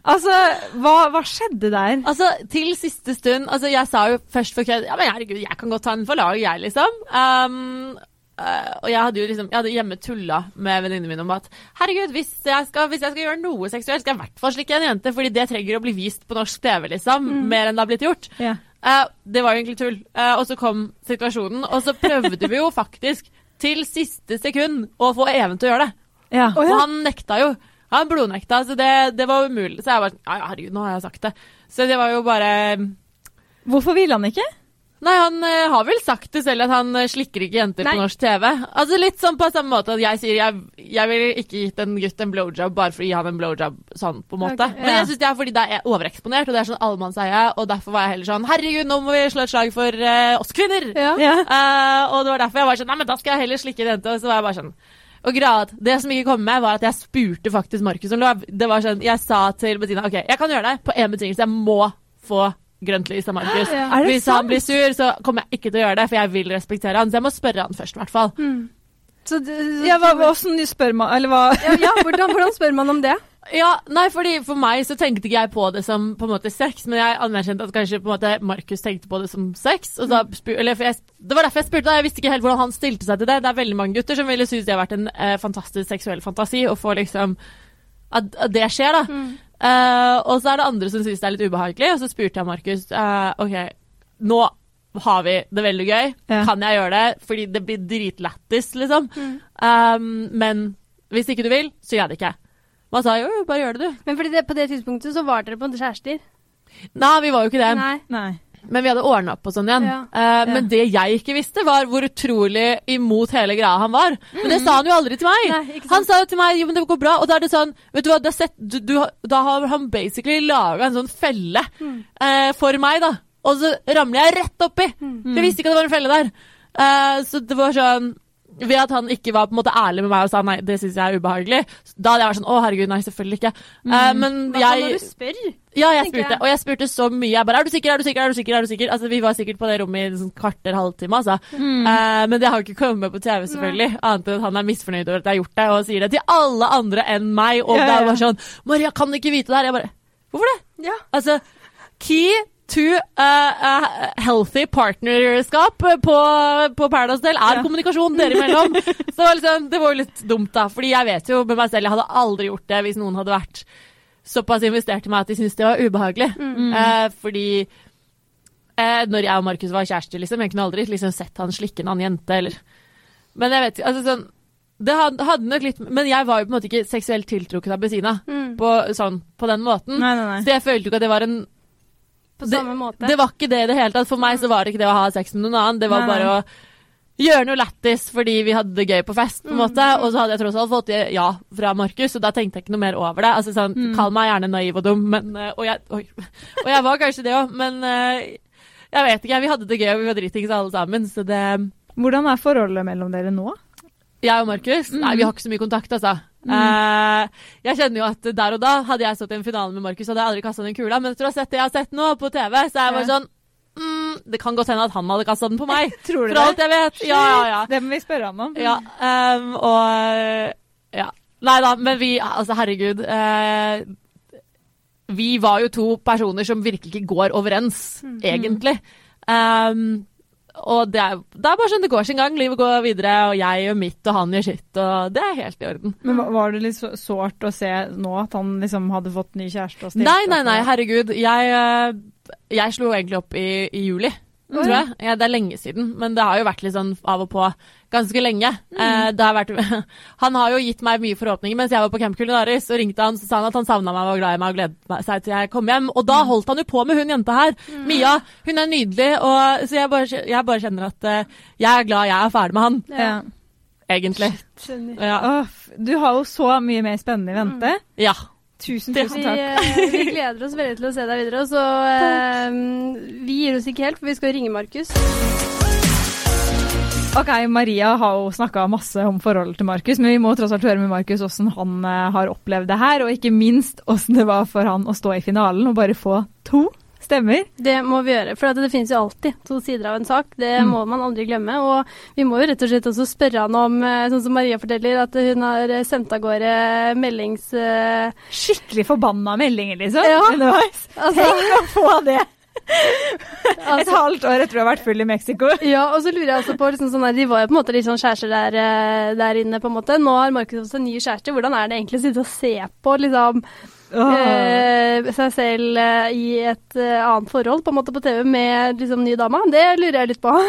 Altså, hva, hva skjedde der? Altså, til siste stund Altså, jeg sa jo først for kødd Ja, men herregud, jeg kan godt ta den for lag, jeg, liksom. Um, uh, og jeg hadde jo liksom Jeg hadde hjemme tulla med venninnene mine om at herregud, hvis jeg, skal, hvis jeg skal gjøre noe seksuelt, skal jeg i hvert fall slikke en jente, fordi det trenger å bli vist på norsk TV, liksom. Mer enn det har blitt gjort. Yeah. Uh, det var jo egentlig tull. Uh, og så kom situasjonen, og så prøvde vi jo faktisk til siste sekund å få Even til å gjøre det. Ja. Og han nekta jo. Han blodnekta, så det, det var umulig. Så jeg bare Ja, ja, herregud, nå har jeg sagt det. Så det var jo bare Hvorfor ville han ikke? Nei, han uh, har vel sagt det selv at han eh, slikker ikke jenter Nei. på norsk TV. Altså Litt sånn på samme måte at jeg sier jeg, jeg ville ikke gitt en gutt en blowjob bare for å gi han en blowjob sånn, på en måte. Ok, Men ja. jeg synes det er fordi det er overeksponert, og det er sånn allemannseie, og derfor var jeg heller sånn Herregud, nå må vi slå et slag for uh, oss kvinner! Ja. Eh, og det var derfor jeg var sånn Nei, men da skal jeg heller slikke en jente. Og så var jeg bare sånn og grad, Det som ikke kom med, var at jeg spurte faktisk Markus om lov. Det var sånn, Jeg sa til Bettina ok, jeg kan gjøre det på én betingelse. Jeg må få grønt lys av Markus. Ja. ja. Hvis Hvis han blir sur, så kommer jeg ikke til å gjøre det, for jeg vil respektere han. Så jeg må spørre han først, i hvert fall. Så det, Ja, hva, hvordan spør man Eller hva ja, ja hvordan, hvordan spør man om det? Ja, nei, fordi For meg så tenkte ikke jeg på det som på en måte sex, men jeg anerkjente at kanskje på en måte Markus tenkte på det som sex. Og da eller for jeg, det var derfor jeg spurte. da, Jeg visste ikke helt hvordan han stilte seg til det. Det er veldig mange gutter som ville synes det har vært en eh, fantastisk seksuell fantasi å få liksom At, at det skjer, da. Eh, og så er det andre som synes det er litt ubehagelig, og så spurte jeg Markus uh, OK, nå har vi det veldig gøy. Ja. Kan jeg gjøre det? Fordi det blir dritlættis, liksom. Um, men hvis ikke du vil, så gjør jeg det ikke. Hva sa jo, jo, bare gjør det, du. Men fordi det, på det tidspunktet så var dere på kjærester. Nei, vi var jo ikke det. Nei. Nei. Men vi hadde ordna opp og sånn igjen. Ja. Uh. Men det jeg ikke visste, var hvor utrolig imot hele greia han var. Men det sa han jo aldri til meg. Nei, han sa jo til meg jo, men det går bra, og da er det sånn Vet du hva, det er sett, du, du, da har han basically laga en sånn felle eh, for meg, da. Og så ramler jeg rett oppi. For jeg visste ikke at det var en felle der. Uh, så det var sånn ved at han ikke var på en måte ærlig med meg og sa nei, det syns jeg er ubehagelig, da hadde jeg vært sånn å herregud, nei, selvfølgelig ikke. Eh, men Hva når jeg du spør? ja, jeg spurte, jeg. og jeg spurte så mye. Jeg bare 'Er du sikker, er du sikker, er du sikker?' er du sikker? Altså, Vi var sikkert på det rommet i sånn kvarter, halvtime, altså. Eh, men det har jo ikke kommet på TV, selvfølgelig. Annet enn at han er misfornøyd over at jeg har gjort det, og sier det til alle andre enn meg. Og Ja, det er ja. bare sånn 'Maria kan du ikke vite det her.' Jeg bare 'Hvorfor det?' Ja. Altså, key to uh, healthy partnerskap på, på Paradise Del er Ja. kommunikasjon dere imellom. Så liksom, det var jo litt dumt, da. Fordi jeg vet jo med meg selv, jeg hadde aldri gjort det hvis noen hadde vært såpass investert i meg at de syntes det var ubehagelig. Eh, fordi uh, når jeg og Markus var kjærester, liksom, jeg kunne aldri liksom, sett han slikke en annen jente, eller Men jeg vet ikke, altså sånn det hadde nok litt Men jeg var jo på en måte ikke seksuelt tiltrukket av Bezina Mm. på, sånn, på den måten. Nei, nei, nei. Så jeg følte jo ikke at det var en På Det- samme måte. Det var ikke det i det hele tatt. For meg så var det ikke det å ha sex med noen annen. Det var Nei, bare å gjøre noe lættis fordi vi hadde det gøy på fest, på en måte. Og så hadde jeg tross alt fått ja fra Markus, og da tenkte jeg ikke noe mer over det. Altså sånn, Kall meg gjerne naiv og dum, men eh, Og jeg, oi, og jeg var kanskje det òg, men eh, jeg vet ikke. Vi hadde det gøy, og vi var dritings alle sammen, så det Hvordan er forholdet mellom dere nå? Jeg og Markus? Nei, vi har ikke så mye kontakt, altså. Eh, jeg kjenner jo at der og da, hadde jeg stått i en finale med Markus, hadde jeg aldri kasta den kula. Men etter å ha sett det jeg har sett nå på TV, så er jeg bare sånn mm, Det kan godt hende at han hadde kasta den på meg. Tror du For alt jeg vet. Ja, ja, ja. Det må vi spørre ham om. ja um, og Ja. Nei da, men vi Altså, herregud. Uh, vi var jo to personer som virkelig ikke går overens, egentlig. Ehm, og det er, det er bare sånn det går sin gang. Livet går videre, og jeg gjør mitt, og han gjør sitt, og det er helt i orden. Men var- det litt så- sårt å se nå at han liksom hadde fått ny kjæreste? og stilt Nei, nei, nei, herregud. Jeg, eh, jeg slo egentlig opp i, i juli, tror jeg. Ja, det er lenge siden, men det har jo vært litt sånn av og på ganske lenge. Eh, det har vært, han har jo gitt meg mye forhåpninger mens jeg var på Camp Culinaris, og ringte han så sa han at han savna meg og var glad i meg og gledet seg til jeg kom hjem. Og da holdt han jo på med hun jenta her. Mia. Hun er nydelig, og, så jeg bare, jeg bare kjenner at eh, jeg er glad jeg er ferdig med han, Ja. egentlig. Shit, Ja. Åh, du har jo så mye mer spennende i vente. ja. Tusen, tusen Vi, takk. eh, vi gleder oss veldig til å se deg videre. Så eh, Vi gir oss ikke helt, for vi skal ringe Markus. Ok, Maria har jo snakka masse om forholdet til Markus, men vi må tross alt høre med Markus hvordan han eh, har opplevd det her, og ikke minst hvordan det var for han å stå i finalen og bare få to stemmer. Det må vi gjøre, for det finnes jo alltid to sider av en sak. Det Mm. må man aldri glemme. Og vi må jo rett og slett også spørre han om, eh, sånn som Maria forteller, at hun har eh, sendt av gårde meldings... eh, Skikkelig forbanna meldinger, liksom. Ja. underveis. altså, Tenk å få det et altså, halvt år etter å ha vært full i Mexico. ja, og så lurer jeg også på liksom sånn der, De var jo på en måte litt sånn kjærester der, der inne, på en måte. Nå har Markus også en ny kjæreste. Hvordan er det egentlig å sitte og se på liksom Eh, seg selv eh, i et eh, annet forhold på en måte på TV med liksom ny dame? Det lurer jeg litt på.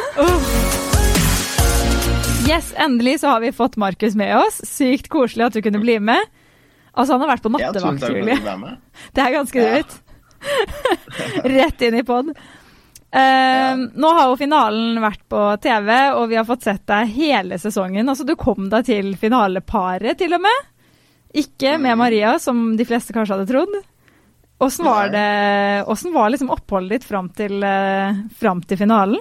Yes, endelig så har vi fått Markus med oss. Sykt koselig at du kunne bli med. Altså, han har vært på Ja, nattevakt, Julie. Det er ganske Ja. drøyt. Rett inn i pod. Eh, Nå har jo finalen vært på TV, og vi har fått sett deg hele sesongen. Altså, du kom deg til finaleparet, til og med. Ikke med. Maria, som de fleste kanskje hadde trodd. Åssen var, det- var liksom oppholdet ditt fram til, eh, fram til finalen?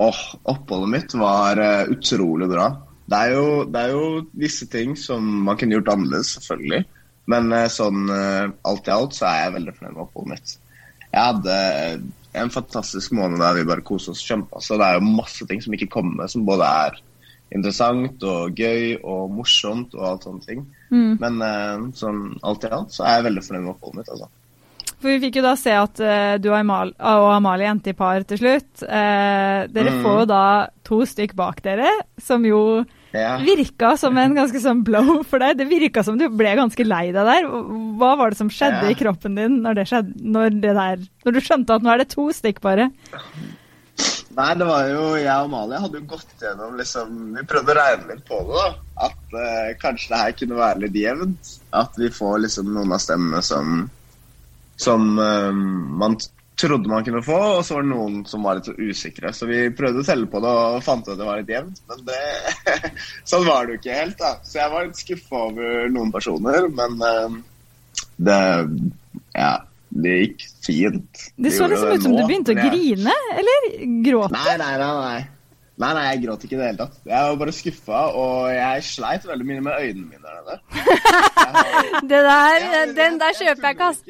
Åh, oppholdet mitt var eh, utrolig bra. Det er, jo, det er jo visse ting som man kunne gjort annerledes, selvfølgelig. Men eh, sånn alt i alt så er jeg veldig fornøyd med oppholdet mitt. Jeg hadde en fantastisk måned der vi bare koste oss kjempa. Så det er jo masse ting som ikke kommer, som både er interessant og gøy og morsomt og alt sånne ting. Mm. Men uh, sånn alt i alt så er jeg veldig fornøyd med oppholdet mitt. altså. For vi fikk jo da se at uh, du og, Amalie, og Amalie endte i par til slutt. Uh, dere Mm. får jo da to stykk bak dere, som jo Ja. virka som en ganske sånn blow for deg. Det virka som du ble ganske lei deg der. Hva var det som skjedde Ja. i kroppen din når det skjedde, når det der Når du skjønte at nå er det to stykk bare? Nei, det var jo jeg og Malia hadde jo gått gjennom liksom Vi prøvde å regne litt på det, da. At eh, kanskje det her kunne være litt jevnt. At vi får liksom noen av stemmene som Som eh, man trodde man kunne få, og så var det noen som var litt så usikre. Så vi prøvde å telle på det og fant ut at det var litt jevnt, men det Sånn var det jo ikke helt, da. Så jeg var litt skuffa over noen personer, men eh, det Ja. Det gikk fint. Det så liksom ut som nå, du begynte å grine, eller gråte? Nei, nei, nei. nei. Nei, nei, jeg gråt ikke i det hele tatt. Jeg var bare skuffa, og jeg sleit veldig mye med øynene mine der nede. Det der, ja, den der kjøper jeg ikke, ass.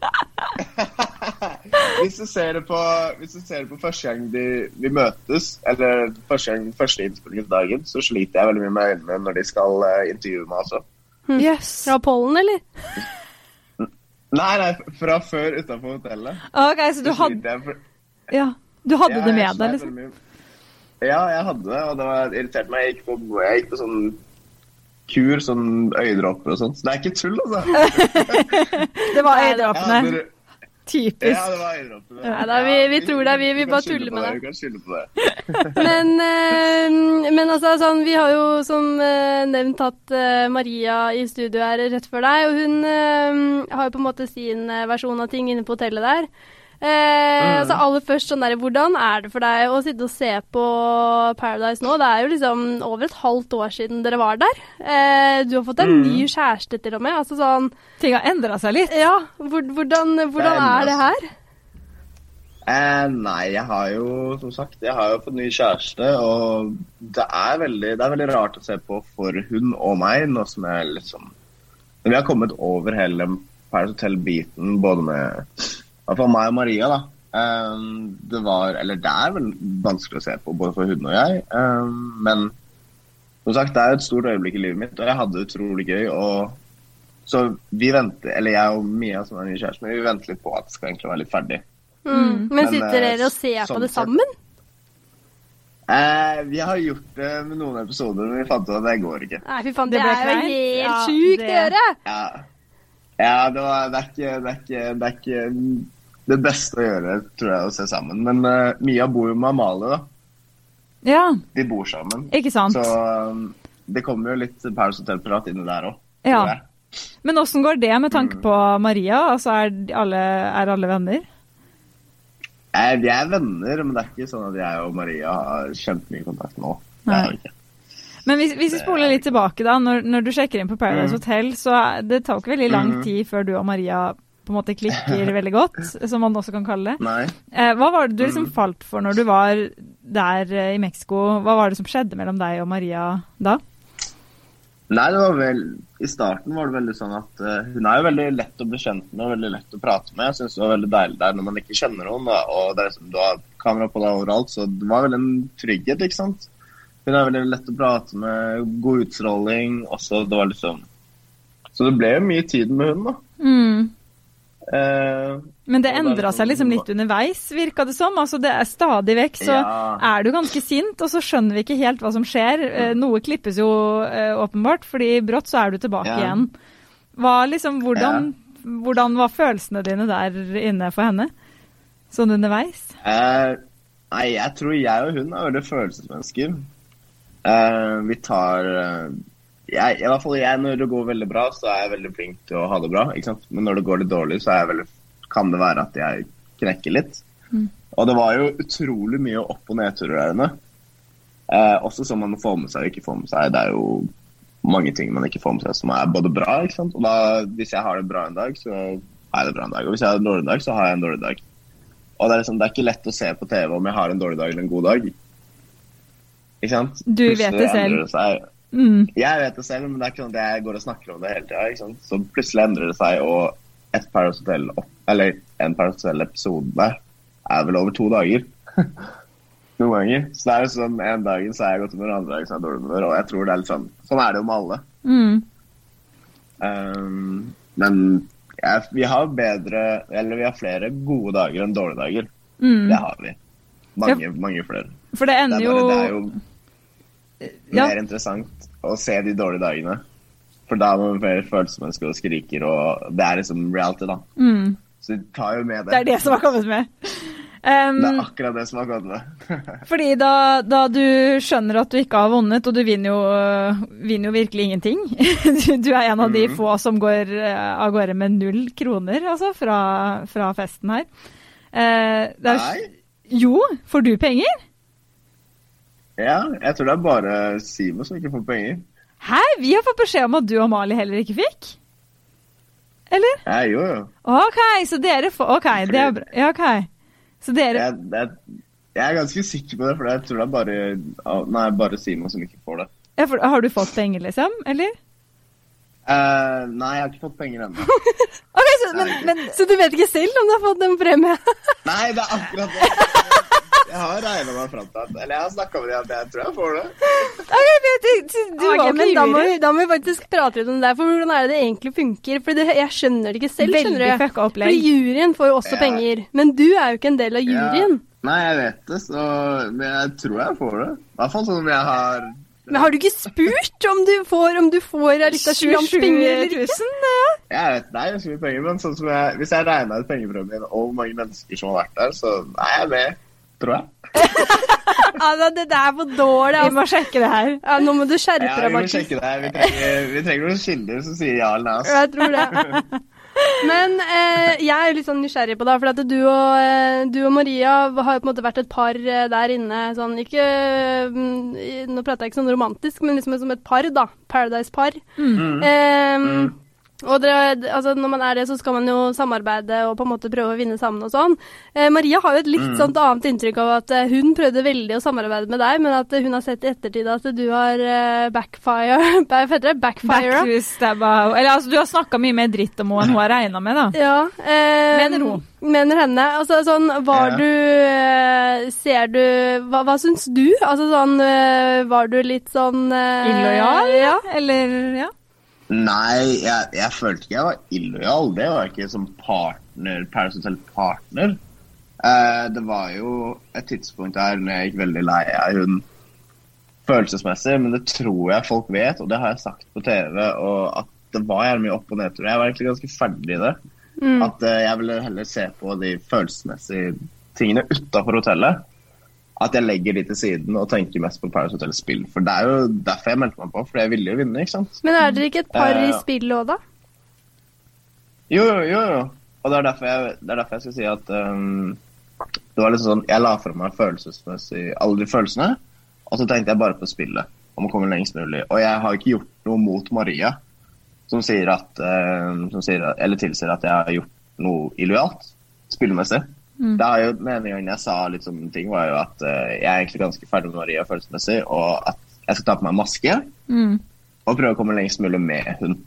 hvis, du ser det på, hvis du ser det på første gang de, vi møtes, eller første, gang, første innspillingsdagen, så sliter jeg veldig mye med øynene når de skal uh, intervjue meg også. Jøss. Fra pollen, eller? Nei, nei, fra før utafor hotellet. OK, så du hadde, for- ja, du hadde Ja, det med deg, liksom? Ja, jeg hadde det, og det var irriterte meg. Jeg gikk på, jeg gikk på sånn kur, sånn øyedråper og sånt. Så det er ikke tull, altså. Det var øyedråpene. Typisk. Ja, det var øyedråpene. Nei da, vi- vi tror det, vi- vi bare tuller med det. Vi kan skylde på det. Men, eh, men altså, sånn, vi har jo som eh, nevnt hatt eh, Maria i studio her rett før deg, og hun har jo på en måte sin versjon av ting inne på hotellet der. Eh, Så aller først, sånn der, hvordan er det for deg å sitte og se på Paradise nå? Det er jo liksom over et halvt år siden dere var der. Eh, du har fått en ny kjæreste til og med. Altså sånn Ting har endra seg litt. Ja, Hvordan, hvordan, det er det her? Eh, nei, jeg har jo som sagt jeg har jo fått ny kjæreste, og det er, veldig, det er veldig rart å se på for hun og meg, nå som jeg liksom Når vi har kommet over hele Paradise Hotel-biten, både med hvert fall meg og Maria, da. Um, det var Eller det er vel vanskelig å se på, både for hun og jeg. Um, men som sagt, det er et stort øyeblikk i livet mitt, og jeg hadde det utrolig gøy. og så vi venter, eller jeg og Mia som er ny kjæreste, men vi venter litt på at det skal egentlig være litt ferdig. Mm. Men Men, sitter eh, dere og ser på sånn det sammen? Eh, vi har gjort det med noen episoder, men vi fant ut at det går ikke. Nei, fy faen, Det det, er jo helt Ja, sjukt å gjøre! Ja, ja det, var, det, er ikke, det, er ikke, det er ikke det beste å gjøre, tror jeg, å se sammen. Men uh, Mia bor jo med Amalie, da. Ja, De bor sammen. ikke sant. Så um, det kommer jo litt Paris Hotel-prat inni der òg. Ja. Men åssen går det med tanke Mm. på Maria? Altså, er alle, er alle venner? Eh, vi er venner, men det er ikke sånn at jeg og Maria har kjempemye kontakt nå. Det er Nei. vi ikke. Men hvis, hvis vi spoler litt tilbake, da. Når, når du sjekker inn på Paradise Mm. Hotel, så det tar ikke veldig lang Mhm. tid før du og Maria på en måte klikker veldig godt, som man også kan kalle det. Nei. Eh, hva var det du liksom Mhm. falt for når du var der eh, i Mexico? Hva var det som skjedde mellom deg og Maria da? Nei, det var vel I starten var det veldig sånn at uh, hun er jo veldig lett å bli kjent med og veldig lett å prate med. Jeg syns det var veldig deilig der når man ikke kjenner noen, da, og det er liksom, du har kamera på deg overalt, så det var veldig en trygghet, ikke sant. Hun er veldig lett å prate med, god utstråling, også det var liksom Så det ble jo mye tid med hun, da. Mm. Eh, Men det endra liksom- seg liksom litt underveis, virka det som. Altså, det er stadig vekk så Ja. er du ganske sint, og så skjønner vi ikke helt hva som skjer. Eh, Noe klippes jo eh, åpenbart, fordi brått så er du tilbake Ja. igjen. Hva, liksom, hvordan, hvordan var følelsene dine der inne for henne? Sånn underveis? Eh, nei, jeg tror jeg og hun er veldig følelsesmennesker. Eh, vi tar uh, jeg, I hvert fall jeg, når det går veldig bra, så er jeg veldig flink til å ha det bra. Men når det går litt dårlig, så veldig, kan det være at jeg knekker litt. Mm. Og det var jo utrolig mye opp- og nedturer der inne. Uh, også som man får med seg og ikke får med seg. Det er jo mange ting man ikke får med seg som er både bra. Og da, Hvis jeg har det bra en dag, så har jeg det bra en dag. Og hvis jeg har en dårlig dag, så har jeg en dårlig dag. Og det er, liksom, det er ikke lett å se på TV om jeg har en dårlig dag eller en god dag. Ikke sant? Du vet det selv. det seg. Mm. Jeg vet det selv, men det er ikke sånn at jeg går og snakker om det hele tida. Så plutselig endrer det seg, og et Paradise Hotel eller en Paradise Hotel-episode er vel over to dager. Noen ganger. Så det er jo sånn, En dag så er jeg godt humør, andre dag så er jeg dårlig humør. Og jeg tror det er litt sånn Sånn er det jo med alle. Mm. Um, men jeg, vi har bedre Eller vi har flere gode dager enn dårlige dager. Mm. Det har vi. Mange, mange flere. For det ender er, bare, det er jo Ja. mer interessant å se de dårlige dagene. For da må man mer følelsesmenneske og skriker, og det er liksom reality, da. mm. Så de tar jo med det. Det er det som har kommet med. Um, Det er akkurat det som har gått med. Fordi da, da du skjønner at du ikke har vunnet, og du vinner jo, øh, vinner jo virkelig ingenting Du, du er en av de Mhm. få som går øh, av gårde med null kroner, altså, fra, fra festen her. Uh, er, Nei. Jo, får du penger? Ja, jeg tror det er bare Simo som ikke får penger. Hæ? Vi har fått beskjed om at du og Mali heller ikke fikk? Eller? Ja, jo, jo. OK, så dere får OK, det er bra. Ja, OK. Så dere Jeg, jeg, jeg er ganske sikker på det, for jeg tror det er bare, nei, bare Simo som ikke får det. ja, for, Har du fått penger, liksom? Eller? Uh, nei, jeg har ikke fått penger ennå. Ok, så, men, men Så du vet ikke selv om du har fått en premie? Nei, det er akkurat det. Jeg har regna meg fram til at Eller jeg har snakka med dem at jeg tror jeg får det. Ok, jeg tenkte, du, du okay, men da må, vi, da må vi faktisk prate litt om det. der, For hvordan er det det egentlig funker? For det, jeg skjønner det ikke selv. skjønner Veldig du? fucka For juryen får jo også Ja. penger. Men du er jo ikke en del av juryen. Ja. Nei, jeg vet det, så Men jeg tror jeg får det. I hvert fall sånn jeg har Men har du ikke spurt om du får, om du får litt av slant penger eller ikke? ja. Jeg vet det er ganske mye penger, men sånn som jeg, hvis jeg regna ut pengepremien og hvor mange mennesker som har vært der, så er jeg med, tror jeg. Altså, det der er for dårlig. Vi Altså. må sjekke det her. Ja, nå må du skjerpe Ja, deg, vi må Markus. det. Vi trenger, vi trenger noen kilder som sier ja eller nei. Jeg tror det. Men eh, jeg er litt sånn nysgjerrig på det, for at du og, eh, du og Maria har jo på en måte vært et par eh, der inne. Sånn, ikke, mm, nå prater jeg ikke sånn romantisk, men liksom som et par, da. Paradise-par. Mm. Eh, Og dere, altså når man er det, så skal man jo samarbeide og på en måte prøve å vinne sammen og sånn. Eh, Maria har jo et litt Mm. sånt annet inntrykk av at eh, hun prøvde veldig å samarbeide med deg, men at eh, hun har sett i ettertid at du har eh, backfire Hva heter det? Backfire? Backstabba Eller altså, du har snakka mye mer dritt om henne enn hun har regna med, da. Ja. Eh, Mener hun. Mener henne. Altså sånn, var Ja. du Ser du Hva, hva syns du? Altså sånn Var du litt sånn eh, Illojal? Ja. Eller ja. Nei, jeg, jeg følte ikke jeg var illojal. Det var ikke som partner, Paris Hotel-partner. Eh, det var jo et tidspunkt der når jeg gikk veldig lei av hun følelsesmessig, men det tror jeg folk vet, og det har jeg sagt på TV, og at det var gjerne mye opp og nedtur. Jeg var egentlig ganske ferdig i det. Mm. At eh, jeg ville heller se på de følelsesmessige tingene utafor hotellet. At jeg legger de til siden og tenker mest på Paris Hotel spill. For det er jo derfor jeg meldte meg på, for jeg ville jo vinne, ikke sant. Men er dere ikke et par i Eh, spill òg, da? Jo, jo, jo. Og det er derfor jeg, det er derfor jeg skal si at um, det var liksom sånn, Jeg la fra meg følelsesmessig alle de følelsene, og så tenkte jeg bare på spillet. Om å komme lengst mulig. Og jeg har ikke gjort noe mot Maria, som sier at, um, som sier, eller tilsier at jeg har gjort noe illojalt spillemessig. Det er jo, Den ene gangen jeg sa litt sånne ting, var jo at uh, jeg er egentlig ganske ferdig med Maria følelsesmessig, og at jeg skal ta på meg maske Mm. og prøve å komme lengst mulig med hun.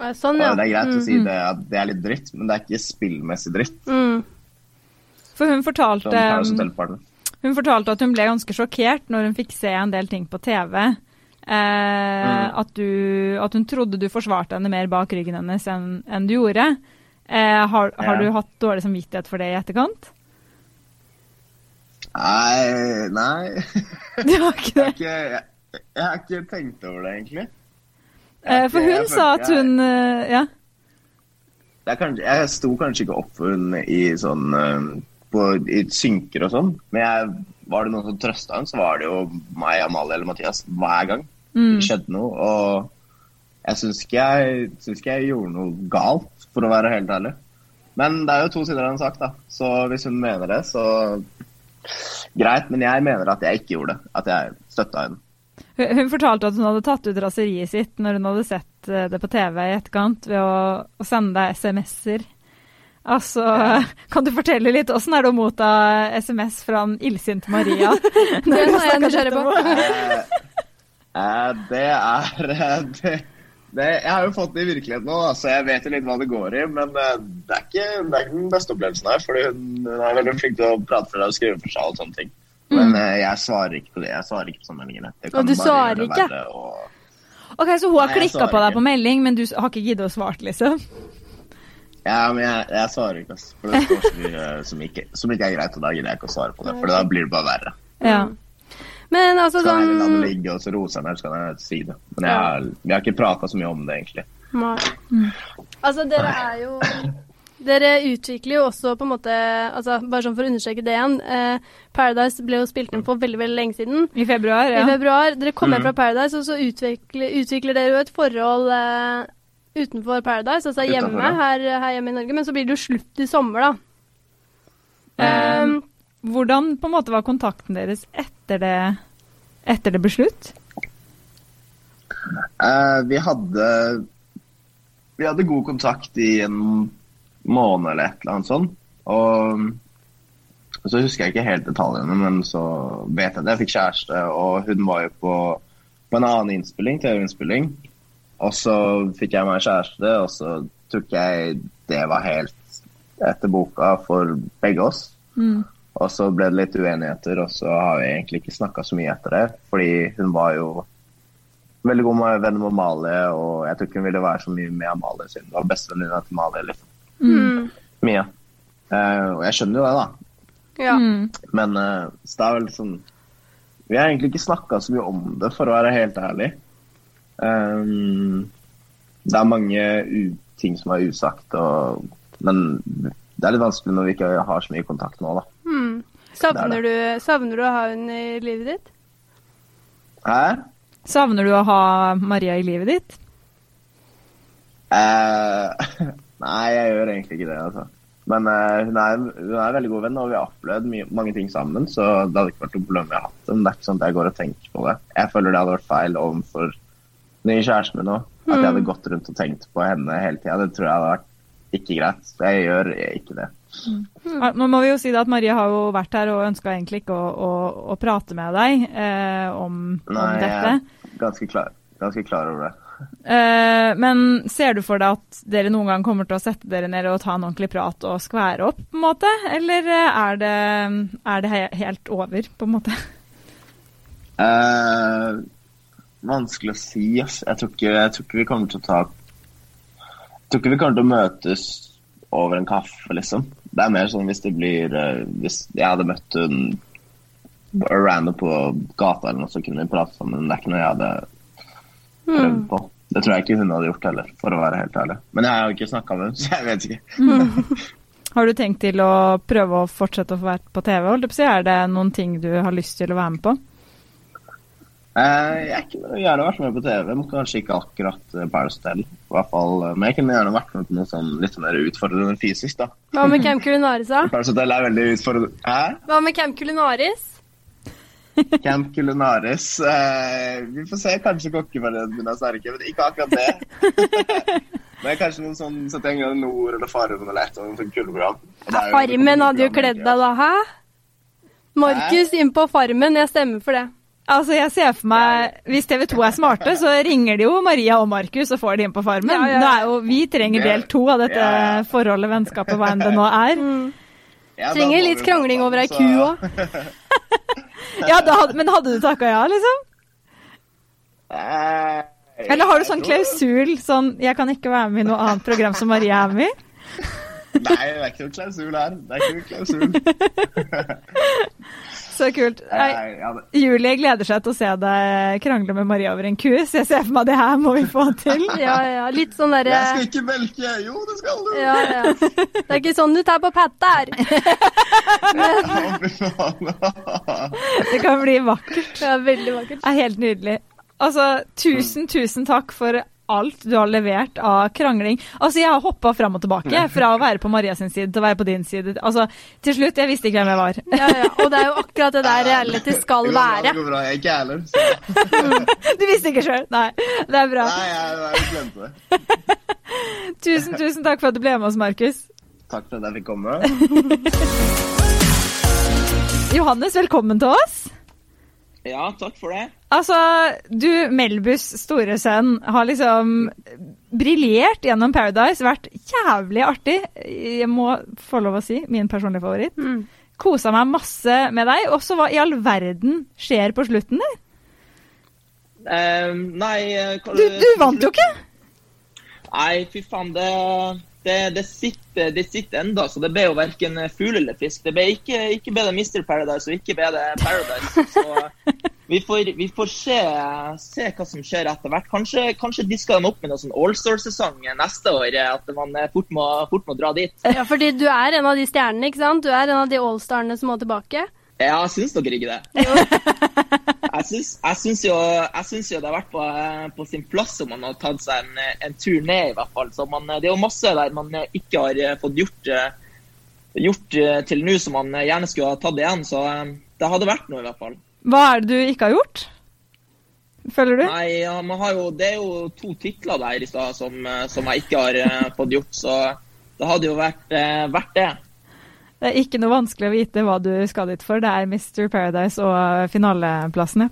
Eh, Sånn, ja. Og det er greit å Mm. si det, at det er litt dritt, men det er ikke spillmessig dritt. Mm. For hun fortalte, Paris hun fortalte at hun ble ganske sjokkert når hun fikk se en del ting på TV. Eh, at, du, at hun trodde du forsvarte henne mer bak ryggen hennes enn enn du gjorde. Eh, har har Ja. du hatt dårlig samvittighet for det i etterkant? Nei, nei. Du har ikke Jeg har ikke, jeg, jeg har ikke tenkt over det, egentlig. Eh, for hun sa at hun jeg, Ja. det er kanskje, Jeg sto kanskje ikke opp for hun i sånn eh, på, i synker og sånn, men jeg, var det noen som trøsta henne, så var det jo meg, Amalie eller Mathias hver gang Mm. det skjedde noe. Og jeg syns ikke jeg, syns ikke jeg gjorde noe galt, for å være helt ærlig. Men det er jo to sider av en sak, da. Så hvis hun mener det, så greit. Men jeg mener at jeg ikke gjorde det. At jeg støtta henne. Hun, fortalte at hun hadde tatt ut raseriet sitt når hun hadde sett eh, det på TV i etterkant, ved å, å sende deg SMS-er. Altså, kan du fortelle litt åssen er det å motta SMS fra en illsint Maria? det er jeg nysgjerrig på. Eh, eh, det er eh, det, det, Jeg har jo fått det i virkeligheten nå, så jeg vet jo litt hva det går i. Men eh, det, er ikke, det er ikke den beste opplevelsen her, fordi hun, er veldig flink til å prate for deg og skrive for seg og sånne ting. Men mm. jeg svarer ikke på det. Jeg svarer ikke på sånne meldinger. Og du svarer ikke? Og... Ok, Så hun har klikka på deg ikke. på melding, men du har ikke giddet å svare, liksom? Ja, men jeg, jeg svarer ikke, altså. For det står så mye som ikke, som ikke er greit, og da gidder jeg ikke å svare på det. For da blir det bare verre. Ja. Men altså jeg sånn Skal heller ligge, og så roser jeg meg, så si det. Men jeg, har- vi har ikke prata så mye om det, egentlig. Nei. Altså, dere er jo Dere utvikler jo også på en måte altså Bare sånn for å understreke det igjen. Eh, Paradise ble jo spilt inn for veldig veldig lenge siden. I februar, ja. I februar. Dere kommer Mhm. fra Paradise, og så utvikler, utvikler dere jo et forhold eh, utenfor Paradise, altså hjemme Utenfor, ja. her, her hjemme i Norge. Men så blir det jo slutt i sommer, da. Eh, Um, Hvordan på en måte var kontakten deres etter det, etter det ble slutt? Eh, vi hadde Vi hadde god kontakt i en måned eller et eller annet sånt. Og så husker jeg ikke helt detaljene, men så vet jeg at jeg fikk kjæreste, og hun var jo på, på en annen innspilling, TV-innspilling. Og så fikk jeg meg kjæreste, og så tok jeg det var helt etter boka for begge oss. Og så ble det litt uenigheter, og så har vi egentlig ikke snakka så mye etter det. Fordi hun var jo veldig god med venn med Amalie, og jeg tror ikke hun ville være så mye med Amalie siden hun var bestevenninna til Amalie. liksom. mm, Mia. Uh, og jeg skjønner jo det, da. ja. Mm. Men uh, så det er vel sånn Vi har egentlig ikke snakka så mye om det, for å være helt ærlig. Um, det er mange u ting som er usagt, og, men det er litt vanskelig når vi ikke har så mye kontakt nå, da. Mm. Savner, du, savner du å ha henne i livet ditt? Hæ? Savner du å ha Maria i livet ditt? Eh, nei, jeg gjør egentlig ikke det, altså. Men eh, hun, er, hun er en veldig god venn, og vi har opplevd mye, mange ting sammen. Så det hadde ikke vært noe problem jeg har hatt det. Men det er ikke sånn at jeg går og tenker på det. Jeg føler det hadde vært feil overfor den nye kjæresten min nå. At jeg hadde gått rundt og tenkt på henne hele tida. Det tror jeg hadde vært ikke greit. Jeg gjør ikke det. Mm. Nå må vi jo si det at Maria har jo vært her og ønska egentlig ikke å, å, å prate med deg eh, om, om Nei, jeg dette. er ganske klar, ganske klar over det. Eh, men ser du for deg at dere noen gang kommer til å sette dere ned og ta en ordentlig prat og skvære opp, på en måte? Eller eh, er det, er det he helt over, på en måte? Eh, vanskelig å si. ass. Jeg tror, ikke, jeg tror ikke vi kommer til å ta tror ikke vi kommer til å møtes over en kaffe, liksom. Det er mer sånn hvis det blir eh, Hvis jeg hadde møtt hun random på gata eller noe, så kunne vi prate sammen. Men det er ikke noe jeg hadde prøvd på. Det tror jeg ikke hun hadde gjort heller, for å være helt ærlig. Men jeg har jo ikke snakka med henne, så jeg vet ikke. Har du tenkt til å prøve å fortsette å få vært på TV? Er det noen ting du har lyst til å være med på? Eh, jeg kunne gjerne vært med på TV, men kanskje ikke akkurat eh, Paris Hotel. I hvert fall, eh, men jeg kunne gjerne vært med på noe sånn litt mer utfordrende fysisk, da. Hva med Camp Culinaris, da? Paris Hotel er veldig utfordrende. Hæ? Hva med Camp Culinaris? Camp Culinaris. Eh, vi får se. Kanskje kokkeforeldrene mine er sterke, men ikke akkurat det. men kanskje noen sånn 71 grader nord eller Farmen eller et sånt kuleprogram. Farmen hadde jo kledd deg da, hæ? Markus inn på Farmen, jeg stemmer for det. Altså, jeg ser for meg, Hvis TV 2 er smarte, så ringer de jo Maria og Markus og får de inn på Farmen. Ja, ja, er jo, vi trenger del to av dette Ja, forholdet, vennskapet, hva enn det nå er. Ja, Trenger litt krangling over ei ku òg. Ja, da, Men hadde du takka ja, liksom? Eller har du sånn klausul sånn 'Jeg kan ikke være med i noe annet program som Maria er med i'? Nei, det er ikke noe klausul her. Det er ikke noe klausul. Så kult. Nei, Julie gleder seg til å se deg krangle med Maria over en ku, så jeg ser for meg det her må vi få til. Ja, ja. Litt sånn derre Jeg skal ikke melke! Jo, det skal du! ja, ja. Det er ikke sånn du tar på patter. Det kan bli vakkert. Det er veldig vakkert. Det er helt nydelig. Altså, tusen, tusen takk for alt du har levert av krangling. Altså, jeg har hoppa fram og tilbake fra å være på Marias side til å være på din side. Altså, til slutt, jeg visste ikke hvem jeg var. Ja, ja. Og det er jo akkurat det der reality skal Det bra, være. Det går bra. Jeg er ikke heller. Du visste ikke sjøl? Nei, det er bra. Nei, jeg, jeg glemte det. Tusen, tusen takk for at du ble med oss, Markus. Takk for at jeg fikk komme. Johannes, velkommen til oss. Ja, takk for det. Altså, du, Melbus store sønn, har liksom briljert gjennom Paradise. Vært jævlig artig. Jeg må få lov å si min personlige favoritt. Mm. kosa meg masse med deg. Og så hva i all verden skjer på slutten der? Um, nei eh, hva- Du, du vant jo ikke! Nei, fy faen. Det, det, det, sitter, det sitter enda, så det ble jo verken fugl eller fisk. Det ble ikke, ikke det Mr. Paradise og ikke ble det Paradise. Så vi får, vi får se, se hva som skjer etter hvert. Kanskje, kanskje disker de opp med noen sånn Allstar-sesong neste år. At man fort må, fort må dra dit. Ja, fordi du er en av de stjernene, ikke sant? Du er en av de allstarene som må tilbake. Ja, syns dere ikke det? Jeg syns, jeg syns, jo, jeg syns jo det har vært på, på sin plass om man har tatt seg en, en tur ned, i hvert fall. Så man, det er jo masse der man ikke har fått gjort, gjort til nå som man gjerne skulle ha tatt igjen. Så det hadde vært noe, i hvert fall. Hva er det du ikke har gjort? Føler du? Nei, ja, man har jo, Det er jo to titler der i stad som, som jeg ikke har eh, fått gjort, så det hadde jo vært, eh, vært det. Det er ikke noe vanskelig å vite hva du skal dit for. Det er Mr. Paradise og finaleplassene.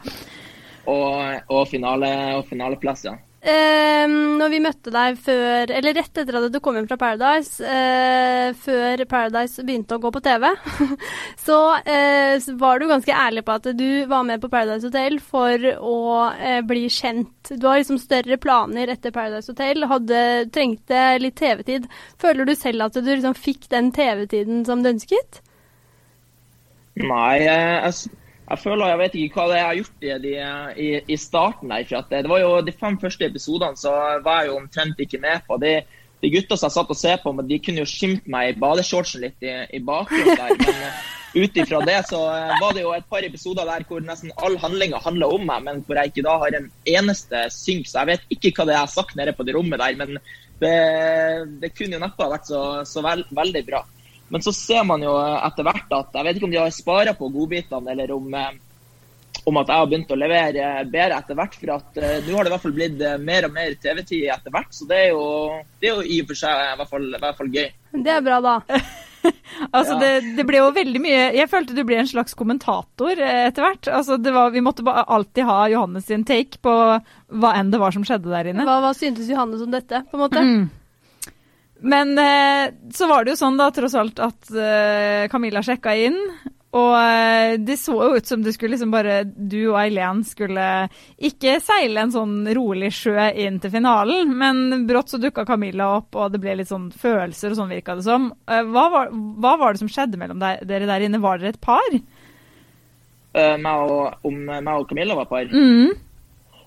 Og, og, finale, og finaleplass, ja. Eh, når vi møtte deg før, eller rett etter at du kom hjem fra Paradise, eh, før Paradise begynte å gå på TV, så eh, var du ganske ærlig på at du var med på Paradise Hotel for å eh, bli kjent. Du har liksom større planer etter Paradise Hotel, hadde, trengte litt TV-tid. Føler du selv at du liksom fikk den TV-tiden som du ønsket? Nei, jeg, jeg føler jeg vet ikke hva det er jeg har gjort i, i, i starten. der, for det var jo De fem første episodene så var jeg jo omtrent ikke med på. De, de gutta som jeg satt og så på, de kunne jo skimte meg i badeshortsen litt i, i bakgrunnen der. Men uh, ut ifra det så uh, var det jo et par episoder der hvor nesten all handlinga handla om meg, men hvor jeg ikke da har en eneste synk. Så jeg vet ikke hva det er jeg har sagt nede på det rommet der, men det, det kunne jo neppe ha vært så, så veld, veldig bra. Men så ser man jo etter hvert at jeg vet ikke om de har spara på godbitene, eller om, om, at jeg har begynt å levere bedre etter hvert. For at uh, nå har det i hvert fall blitt mer og mer TV-tid etter hvert, så det er jo, det er jo i og for seg i hvert fall, i hvert fall gøy. Det er bra, da. altså, Ja. det, det ble jo veldig mye Jeg følte du ble en slags kommentator eh, etter hvert. Altså, var, vi måtte bare alltid ha Johannes sin take på hva enn det var som skjedde der inne. Hva, hva syntes Johannes om dette, på en måte? Mm. Men eh, så var det jo sånn da, tross alt, at eh, Camilla sjekka inn. Og eh, det så jo ut som du skulle liksom bare Du og Eileen skulle ikke seile en sånn rolig sjø inn til finalen, men brått så dukka Camilla opp, og det ble litt sånn følelser og sånn virka det som. Eh, hva, var, hva var det som skjedde mellom deg, dere der inne? Var dere et par? Uh, meg og, om meg og Camilla var par. Mm.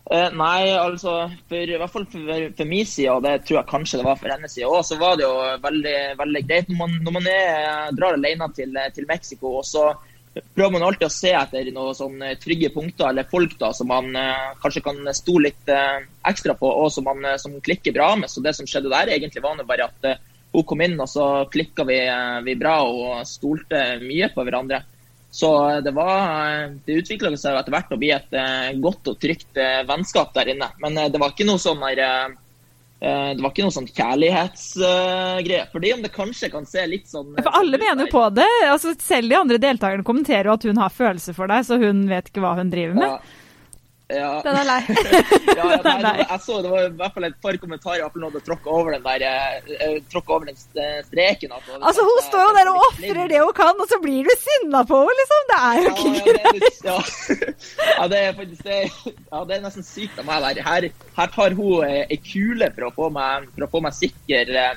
Eh, nei, altså for, i hvert fall for, for min side, og det tror jeg kanskje det var for hennes side òg, så var det jo veldig, veldig greit når man, når man er, drar alene til, til Mexico. og så prøver man alltid å se etter noen sånne trygge punkter eller folk da, som man eh, kanskje kan stole litt eh, ekstra på, og som man eh, som klikker bra med. Så det som skjedde der, egentlig var det bare at eh, hun kom inn, og så klikka vi, eh, vi bra og stolte mye på hverandre. Så eh, det, var, det utvikla seg etter hvert å bli et eh, godt og trygt eh, vennskap der inne. Men eh, det var ikke noe sånn der, eh, eh, det var ikke noe sånn kjærlighetsgreie. Fordi om det kanskje kan se litt sånn eh, For alle mener jo på det. Altså, selv de andre deltakerne kommenterer jo at hun har følelser for deg, så hun vet ikke hva hun driver med. Ja. Ja. Den er lei. Ja, ja, nei, det jeg så det var i hvert fall et par kommentarer i noen du tråkka over den der eh, eh, tråkket over den streken. Altså, Altså, Hun står jo der og ofrer det hun kan, og så blir du sinna på henne, liksom! Det er jo Ja, ikke greit. ja. ja, det er faktisk det, ja, det er nesten sykt av meg der. Her, her tar hun eh, ei kule for å få meg, for å få meg sikker eh,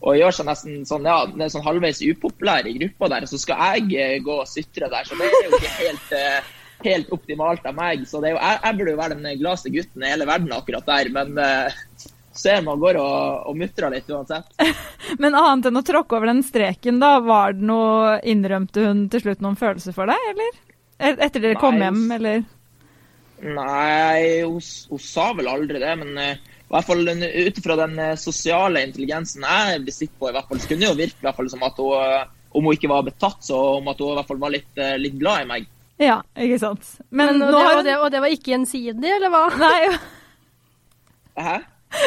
og gjør seg nesten sånn, ja, sånn halvveis upopulær i gruppa der. Så skal jeg eh, gå og sutre der. Så det er jo ikke helt, eh, helt optimalt av meg. Så det jo, jeg, jeg burde jo være den gladeste gutten i hele verden akkurat der. Men uh, ser man går og, og mutrer litt uansett. Men annet enn å tråkke over den streken, da, var det noe Innrømte hun til slutt noen følelser for deg, eller? Etter dere kom Nei, hjem, eller? Nei, hun, hun sa vel aldri det, men uh, i hvert fall ut ifra den eh, sosiale intelligensen jeg besitter på, i hvert fall, så kunne det jo virke i hvert fall som at hun, eh, om hun ikke var betatt, så om at hun i hvert fall var litt, eh, litt glad i meg. Ja, ikke sant. Men, Men, og, det, og, det, og det var ikke gjensidig, eller hva? Nei, Hæ?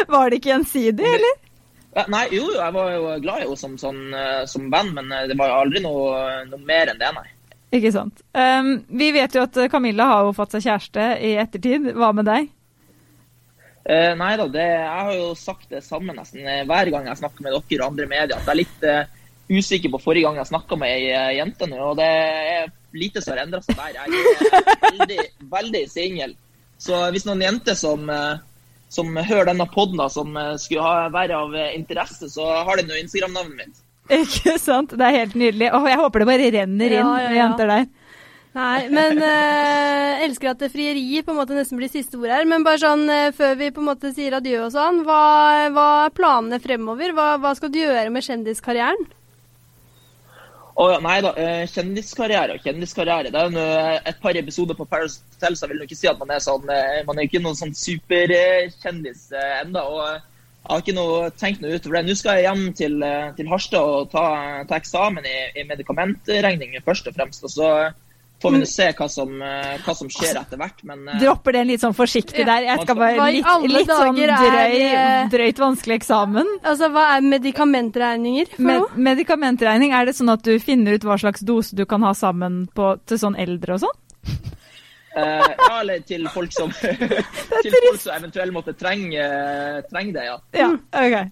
var det ikke gjensidig, eller? Nei, jo, jo, jeg var jo glad i henne som, sånn, eh, som venn, men eh, det var aldri noe, noe mer enn det, nei. Ikke sant. Um, vi vet jo at Camilla har jo fått seg kjæreste i ettertid. Hva med deg? Uh, nei da, det, jeg har jo sagt det samme nesten eh, hver gang jeg snakker med dere og andre medier, at jeg er litt, uh, usikker på forrige gang jeg snakka med ei eh, jente nå, og det er lite som har endra seg der. Jeg er veldig, veldig singel. Så hvis noen jenter som, eh, som hører denne poden, som eh, skulle ha, være av interesse, så har de nå Instagram-navnet mitt. Ikke sant? Det er helt nydelig. Åh, jeg håper det bare renner inn Ja, ja, ja. jenter der. Nei, men eh, elsker at det frieriet på en måte nesten blir siste ord her. Men bare sånn eh, før vi på en måte sier adjø og sånn, hva, hva er planene fremover? Hva, hva skal du gjøre med kjendiskarrieren? Ja, nei da, eh, kjendiskarriere og kjendiskarriere. Det er jo et par episoder på Paris Hotel, så jeg vil ikke si at man er sånn eh, Man er ikke noen sånn superkjendis ennå. og jeg har ikke noe tenkt noe utover det. Nå skal jeg hjem til, eh, til Harstad og ta, ta eksamen i, i medikamentregning først og fremst. Og så får vi nå se hva som, eh, hva som skjer etter hvert. Men eh, Dropper den litt sånn forsiktig Ja. der. Jeg skal bare litt, litt sånn er, drøy, eh, drøyt vanskelig eksamen. Altså, hva er medikamentregninger for Med, noe? medikamentregning, er det sånn at du finner ut hva slags dose du kan ha sammen på, til sånn eldre og sånn? Uh, ja, eller til folk som Til folk som eventuelt måtte trenge, trenge det, ja. Ja, OK.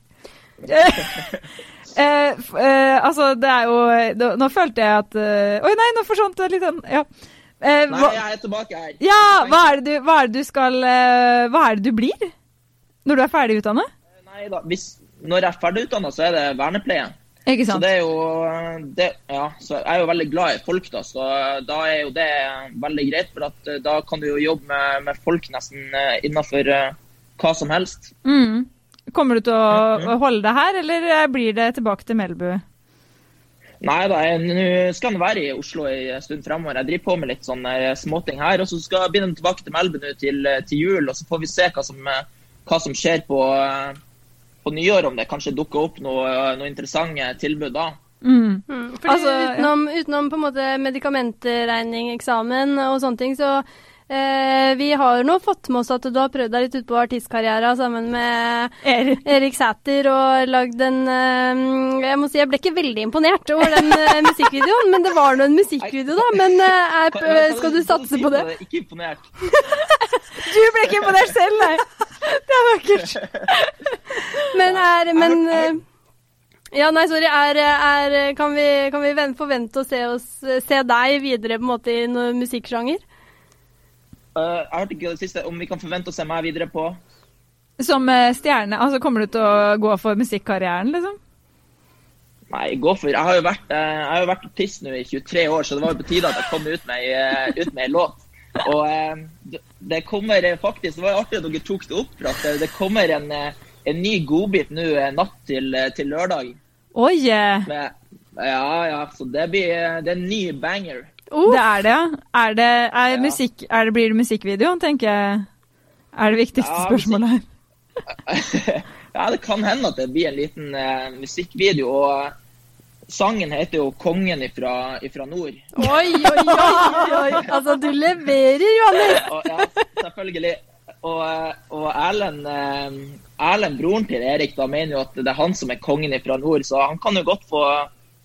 Eh, eh, altså, det er jo Nå, nå følte jeg at eh, Oi, nei, nå forsvant det litt. sånn, Ja. Eh, Nei, hva, jeg er tilbake her. ja, hva er, det du, hva er det du skal eh, Hva er det du blir når du er ferdig utdanna? Nei da, hvis, når jeg er ferdig utdanna, så er det vernepleie. Ikke Så sant? det er jo det, Ja, så jeg er jo veldig glad i folk, da, så da er jo det veldig greit. For at eh, da kan du jo jobbe med, med folk nesten eh, innenfor eh, hva som helst. Mm. Kommer du til å Mhm. holde deg her, eller eh, blir det tilbake til Melbu? Nei da, nå skal han være i Oslo en stund fremover. Jeg driver på med litt sånne eh, småting her. Og så skal jeg begynne tilbake til Melbu nå til, eh, til jul, og så får vi se hva som, hva som skjer på, på nyår, om det kanskje dukker opp noe, eh, noe interessante tilbud da. Mm. Mm, fordi Altså, utenom, utenom på en måte medikamentregning, eksamen og sånne ting, så eh, vi har jo nå fått med oss at du har prøvd deg litt ut på artistkarriera sammen med Er, Erik Sæter og lagd en eh, Jeg må si jeg ble ikke veldig imponert over den eh, musikkvideoen, men det var nå en musikkvideo, da. Men eh, er, skal du satse på det? Ikke imponert. du ble ikke imponert selv, nei! Det er vakkert. Men er Men eh, ja, nei, sorry. Er, er, kan vi, kan vi ven- forvente å se, oss, se deg videre på en måte i noen musikksjanger? Eh, jeg hørte ikke det siste, om vi kan forvente å se meg videre på Som uh, stjerne, altså kommer du til å gå for musikkarrieren, liksom? Nei, gå for Jeg har jo vært, eh, jeg har jo vært artist nå i 23 år, så det var jo på tide at jeg kom ut med, ut med en låt. Og det- kommer faktisk Det var artig at dere tok det opp, for at det kommer en, en ny godbit nå natt til, til lørdag. Oi! Med, ja, ja, så det blir det er en ny banger. Det er det, ja. Er det, er Ja. musikk, er det, blir det musikkvideo, tenker jeg? Er det viktigste Ja, spørsmålet her. ja, det kan hende at det blir en liten uh, musikkvideo. og Sangen heter jo 'Kongen ifra, ifra nord'. Oi, oi, oi, oi! Altså, du leverer, Johannes! Og, ja, selvfølgelig. Og, eh, og Erlend, eh, Erlend, broren til Erik, da mener jo at det er han som er kongen ifra nord, så han kan jo godt få,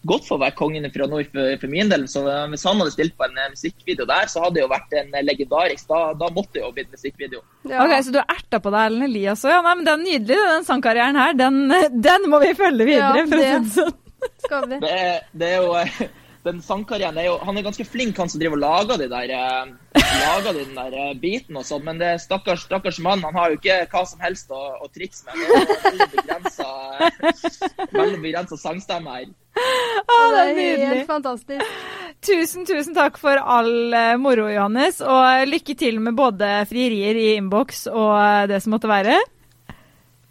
godt få være kongen fra nord for, for min del. Så eh, hvis han hadde stilt på en eh, musikkvideo der, så hadde det jo vært en eh, legendarisk. Da, da måtte det jo blitt musikkvideo. Ja. Ok, Så du har erta på deg Ellen Elias òg? Ja, nei, men det er nydelig, den sangkarrieren her. Den, den må vi følge videre, Ja, for å si det- det sånn. Skal vi? Det det er jo den sangkarrieren er jo, Han er ganske flink, han som driver og lager de der, eh, lager de den der eh, biten og sånn, men det er stakkars, stakkars mann, han har jo ikke hva som helst å, å trikse med. Det er veldig begrensa, veldig begrensa sangstemme her. Å, det er helt nydelig. fantastisk. Tusen, tusen takk for all eh, moro, Johannes. Og lykke til med både frierier i innboks og eh, det som måtte være.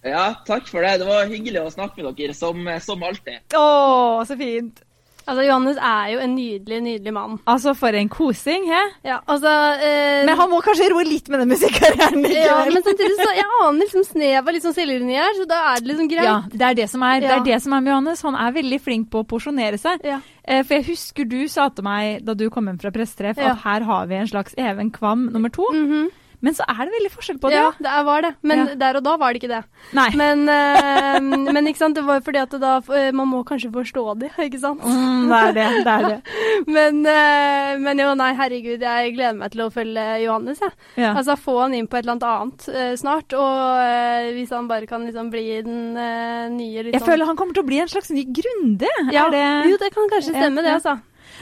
Ja, takk for det. Det var hyggelig å snakke med dere, som, som alltid. Å, så fint. Altså, Johannes er jo en nydelig, nydelig mann. Altså, for en kosing, he? Ja, altså eh, Men han må kanskje roe litt med den musikkarrieren ja, men samtidig så jeg aner liksom snev av sånn selvironi her, så da er det liksom greit. Ja, det er det som er, det er det som er med Johannes. Han er veldig flink på å porsjonere seg. Ja. Eh, For jeg husker du sa til meg da du kom hjem fra pressetreff Ja. at her har vi en slags Even Kvam nummer to. Mhm. Men så er det veldig forskjell på det. Ja, det var det. Men Ja. der og da var det ikke det. Nei. Men, uh, men ikke sant, det var fordi at da eh, Man må kanskje forstå det, ikke sant? Mm, det er det. det, er det. Men, uh, men jo, nei, herregud, jeg gleder meg til å følge Johannes, jeg. Ja. Altså få han inn på et eller annet annet eh, snart. Og eh, hvis han bare kan liksom bli den nye liksom. Jeg sånn- føler han kommer til å bli en slags ny Grunde. ja, det Jo, det kan kanskje stemme, det, altså.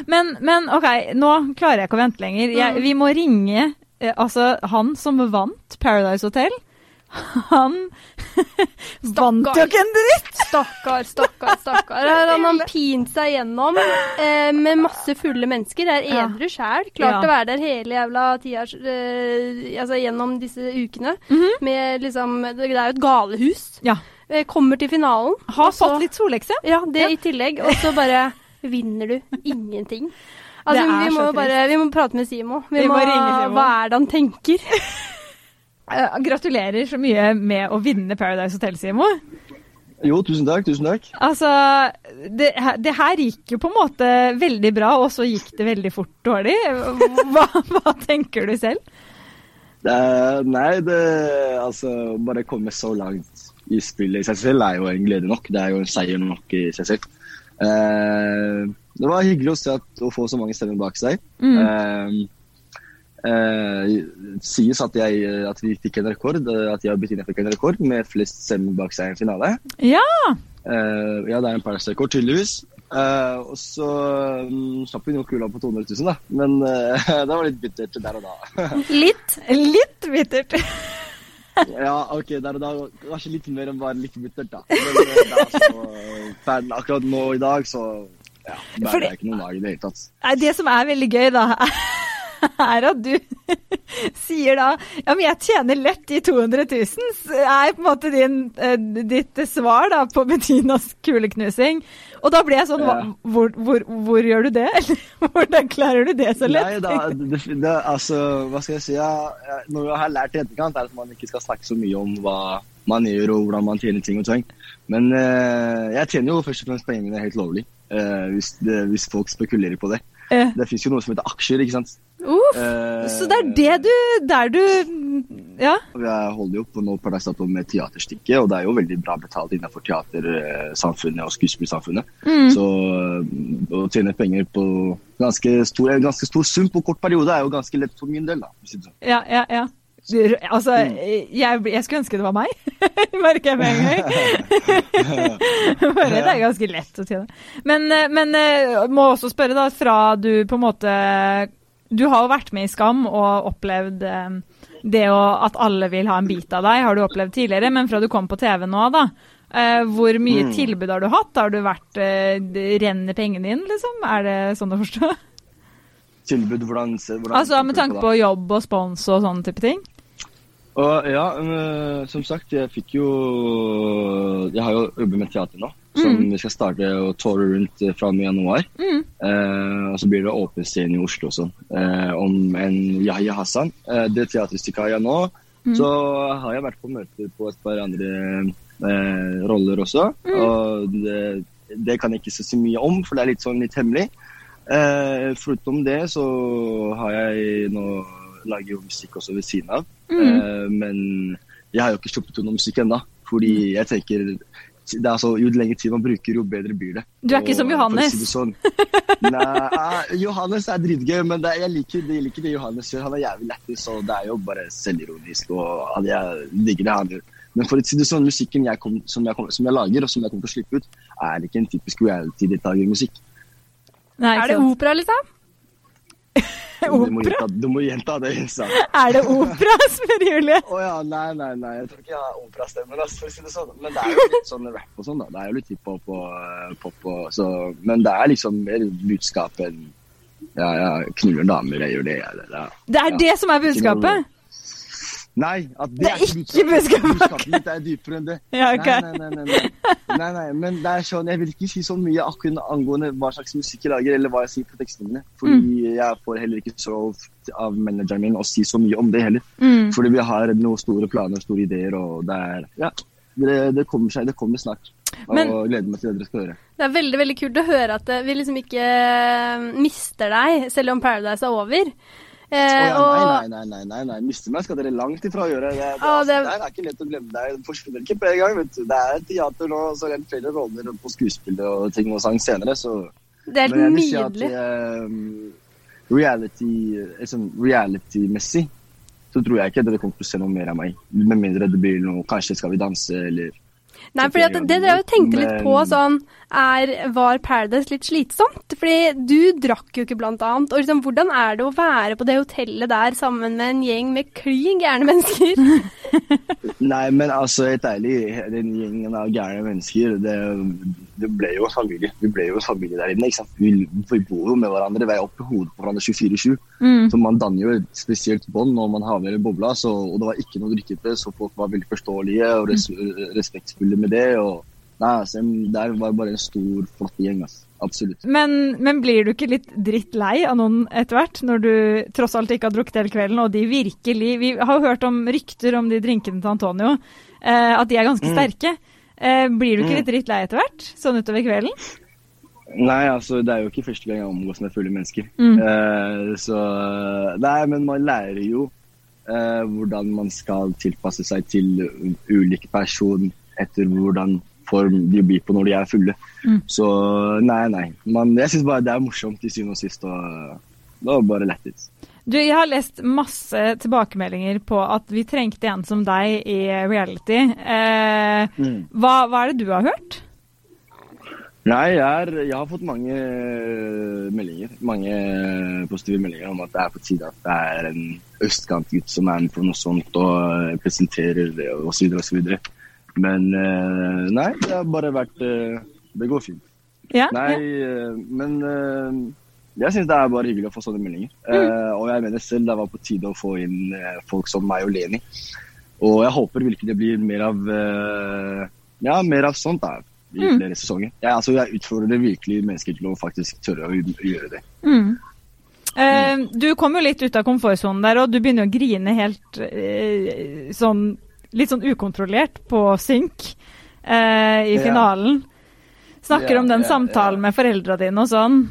Men, men OK, nå klarer jeg ikke å vente lenger. Jeg, Mm. vi må ringe altså han som vant Paradise Hotel. Han vant jo ikke en dritt! Stakkar, stakkar, stakkar. Her har han pint seg gjennom eh, med masse fulle mennesker. Er Ja. edru sjæl. Klart Ja. å være der hele jævla tida eh, altså gjennom disse ukene. Mhm. Med liksom Det er jo et galehus. Ja. Eh, kommer til finalen. Har fått litt sollekse. Ja, det Ja. i tillegg. Og så bare vinner du ingenting. Altså, Det er vi må så jo bare Vi må prate med Simo. Vi, Vi må må, ringe Simo. Hva er det han tenker? Eh, gratulerer så mye med å vinne Paradise Hotel, Simo. Jo, tusen takk. Tusen takk. Altså, det, det her gikk jo på en måte veldig bra, og så gikk det veldig fort dårlig. Hva, hva tenker du selv? Det nei, det Altså, bare komme så langt i spillet i seg selv er jo en glede nok. Det er jo en seier nok i seg selv. Eh, det var hyggelig å se at, å få så mange stemmer bak seg. Mm. Eh, eh, sies at, jeg, at vi fikk en rekord, eh, at jeg og Bettina fikk en rekord med flest stemmer bak seg i en finale. Ja. Eh, ja, det er en Paradise-rekord, tydeligvis. Eh, og så um, slapp vi noe kula på 200 000, da. Men eh, det var litt bittert der og da. Litt. Litt bittert. ja, OK, der og da kanskje litt mer enn bare litt bittert, da. Men da så akkurat nå i dag, så ja, det Fordi- er ikke noen dag i det hele tatt. Nei, det som er veldig gøy, da, er at du sier da Ja, men jeg tjener lett de 200 000, så er på en måte din, eh, ditt svar da på Bettinas kuleknusing. Og da ble jeg sånn Ja. hvor, hvor, hvor gjør du det? Eller hvordan klarer du det så lett? Nei, da, det, det, altså, hva skal jeg si? Ja, noe jeg har lært i etterkant, er at man ikke skal snakke så mye om hva man gjør og hvordan man tjener ting og ting. Men eh, jeg tjener jo først og fremst pengene helt lovlig, eh, hvis, det, hvis folk spekulerer på det. Eh, Det fins jo noe som heter aksjer, ikke sant. Uff. Eh, så det er det du Der du Ja. Jeg holder jo på nå på Dagsdato med teaterstykket, og det er jo veldig bra betalt innenfor teatersamfunnet og skuespillsamfunnet. Mm. Så øh, å tjene penger på ganske stor, ganske stor sum på kort periode er jo ganske lett for min del, da. Ja, ja, ja. Altså, jeg, jeg skulle ønske det var meg, merker jeg med en gang. Bare det er ganske lett å tjene. Men, eh, men eh, må også spørre, da, fra du på en måte Du har jo vært med i Skam og opplevd eh, det å, at alle vil ha en bit av deg, har du opplevd tidligere. Men fra du kom på TV nå, da. hvor mye Mm. tilbud har du hatt? Har du vært Renner pengene inn, liksom? Er det sånn å forstå? Tilbud, hvordan, hvordan Altså med tanke på jobb og spons og sånne type ting? Og, ja, men, som sagt, jeg fikk jo Jeg har jo jobbet med teater nå, som vi skal starte å tåre rundt eh, fra og med januar. Mm. Eh, og så blir det åpen scene i Oslo også, eh, om en Yahya Hassan. Eh, det teaterstykket har jeg nå. Så har jeg vært på møter på et par andre eh, roller også. Og det, det kan jeg ikke si så mye om, for det er litt sånn litt hemmelig. Eh, foruten det så har jeg nå lager jo musikk også ved siden av. Eh, men jeg har jo ikke sluppet ut noe musikk ennå. Fordi jeg tenker det er altså, Jo lengre tid man bruker, jo bedre blir det. Du er ikke som Og, som Johannes? si Johannes. sånn, Nei, ah, Johannes er dritgøy, men det, jeg, liker, jeg liker det Johannes gjør. Han er jævlig lættis, og det er jo bare selvironisk. og Jeg digger det han gjør. Men for å si det sånn, musikken jeg kom, som, jeg kom, som jeg lager, og som jeg kommer til å slippe ut, er ikke en typisk reality-deltakermusikk. Er det opera, liksom? Opera? du må gjenta det. Så. Er det opera, spør Julie? Å ja, nei, nei, nei. Jeg tror ikke jeg har operastemmen, for å si det sånn. Men det er jo litt sånn rap og sånn, da. Det er jo litt hiphop og eh, pop og så Men det er liksom mer budskap enn Ja, jeg knuller damer, jeg gjør det, jeg. Det, det, er det som er budskapet? Nei, det, er ikke budskapet. Mitt er dypere enn det. Nei, nei, nei, nei, men det er sånn, jeg vil ikke si så mye akkurat angående hva slags musikk jeg lager, eller hva jeg sier på tekstene mine. Fordi Mm. jeg får heller ikke så av manageren min å si så mye om det heller. Mm. Fordi vi har noen store planer, store ideer, og det er Ja, det, det kommer seg. Det kommer snart. Og gleder meg til det dere skal høre. Det er veldig veldig kult å høre at eh, vi liksom ikke eh, mister deg, selv om Paradise er over. Eh, oh, ja, nei, nei, nei, nei, nei. Mister meg skal dere langt ifra gjøre. Det, det, ah, det- altså, det er ikke lett å glemme. deg. Det forsvinner ikke på en gang. vet du. Det er teater nå, så rent flere roller på skuespill og ting og sang senere. så... det er helt vil si at nydelig. eh, reality, liksom reality-messig så tror jeg ikke dere kommer til å se noe mer av meg. Med mindre det blir noe Kanskje Skal vi danse, eller Nei, fordi at det dere tenkte litt på sånn, er Var Paradise litt slitsomt? Fordi du drakk jo ikke, blant annet. Og liksom, hvordan er det å være på det hotellet der sammen med en gjeng med klin gærne mennesker? Nei, men altså, helt ærlig, den gjengen av gærne mennesker, det, det ble jo familie. Vi ble jo familie der inne. ikke sant? Vi, vi bor jo med hverandre, vi er oppe i hodet på hverandre 24-7. Mm. Så man danner jo et spesielt bånd når man havner i bobla, så, og det var ikke noe drikkete, så folk var veldig forståelige og res, respektfulle med det. og Nei, altså, Der var bare en stor, flott gjeng. altså. Absolutt. Men, men blir du ikke litt dritt lei av noen etter hvert, når du tross alt ikke har drukket hele kvelden, og de virkelig Vi har jo hørt om rykter om de drinkene til Antonio, eh, at de er ganske Mm. sterke. Eh, blir du ikke Mm. litt dritt lei etter hvert, sånn utover kvelden? Nei, altså, det er jo ikke første gang jeg omgås med fulle mennesker. Mm. Eh, så Nei, men man lærer jo eh, hvordan man skal tilpasse seg til ulike personer etter hvordan form de blir på når de er fulle. Mm. Så nei, nei. Men jeg syns bare det er morsomt til syvende og sist. Og det var bare lættis. Du, jeg har lest masse tilbakemeldinger på at vi trengte en som deg i reality. Eh, Mm. hva, hva er det du har hørt? Nei, jeg, er, jeg har fått mange eh, meldinger. Mange eh, positive meldinger om at det er på tide at det er en østkantgutt som er med på noe sånt og eh, presenterer det osv. osv. Men eh, nei, det har bare vært eh, Det går fint. Ja? Nei, ja. eh, men jeg syns det er bare hyggelig å få sånne meldinger. Eh, og jeg mener selv det var på tide å få inn folk som meg og Leni. Og jeg håper virkelig det blir mer av Ja, mer av sånt da, i Mm. flere sesonger. Jeg, altså, jeg utfordrer virkelig mennesker til å faktisk tørre å gjøre det. Mm. Uh, du kom jo litt ut av komfortsonen der, og du begynner å grine helt uh, sånn Litt sånn ukontrollert på synk eh, i Ja. finalen. Snakker Ja, om den ja, samtalen med foreldra dine og sånn.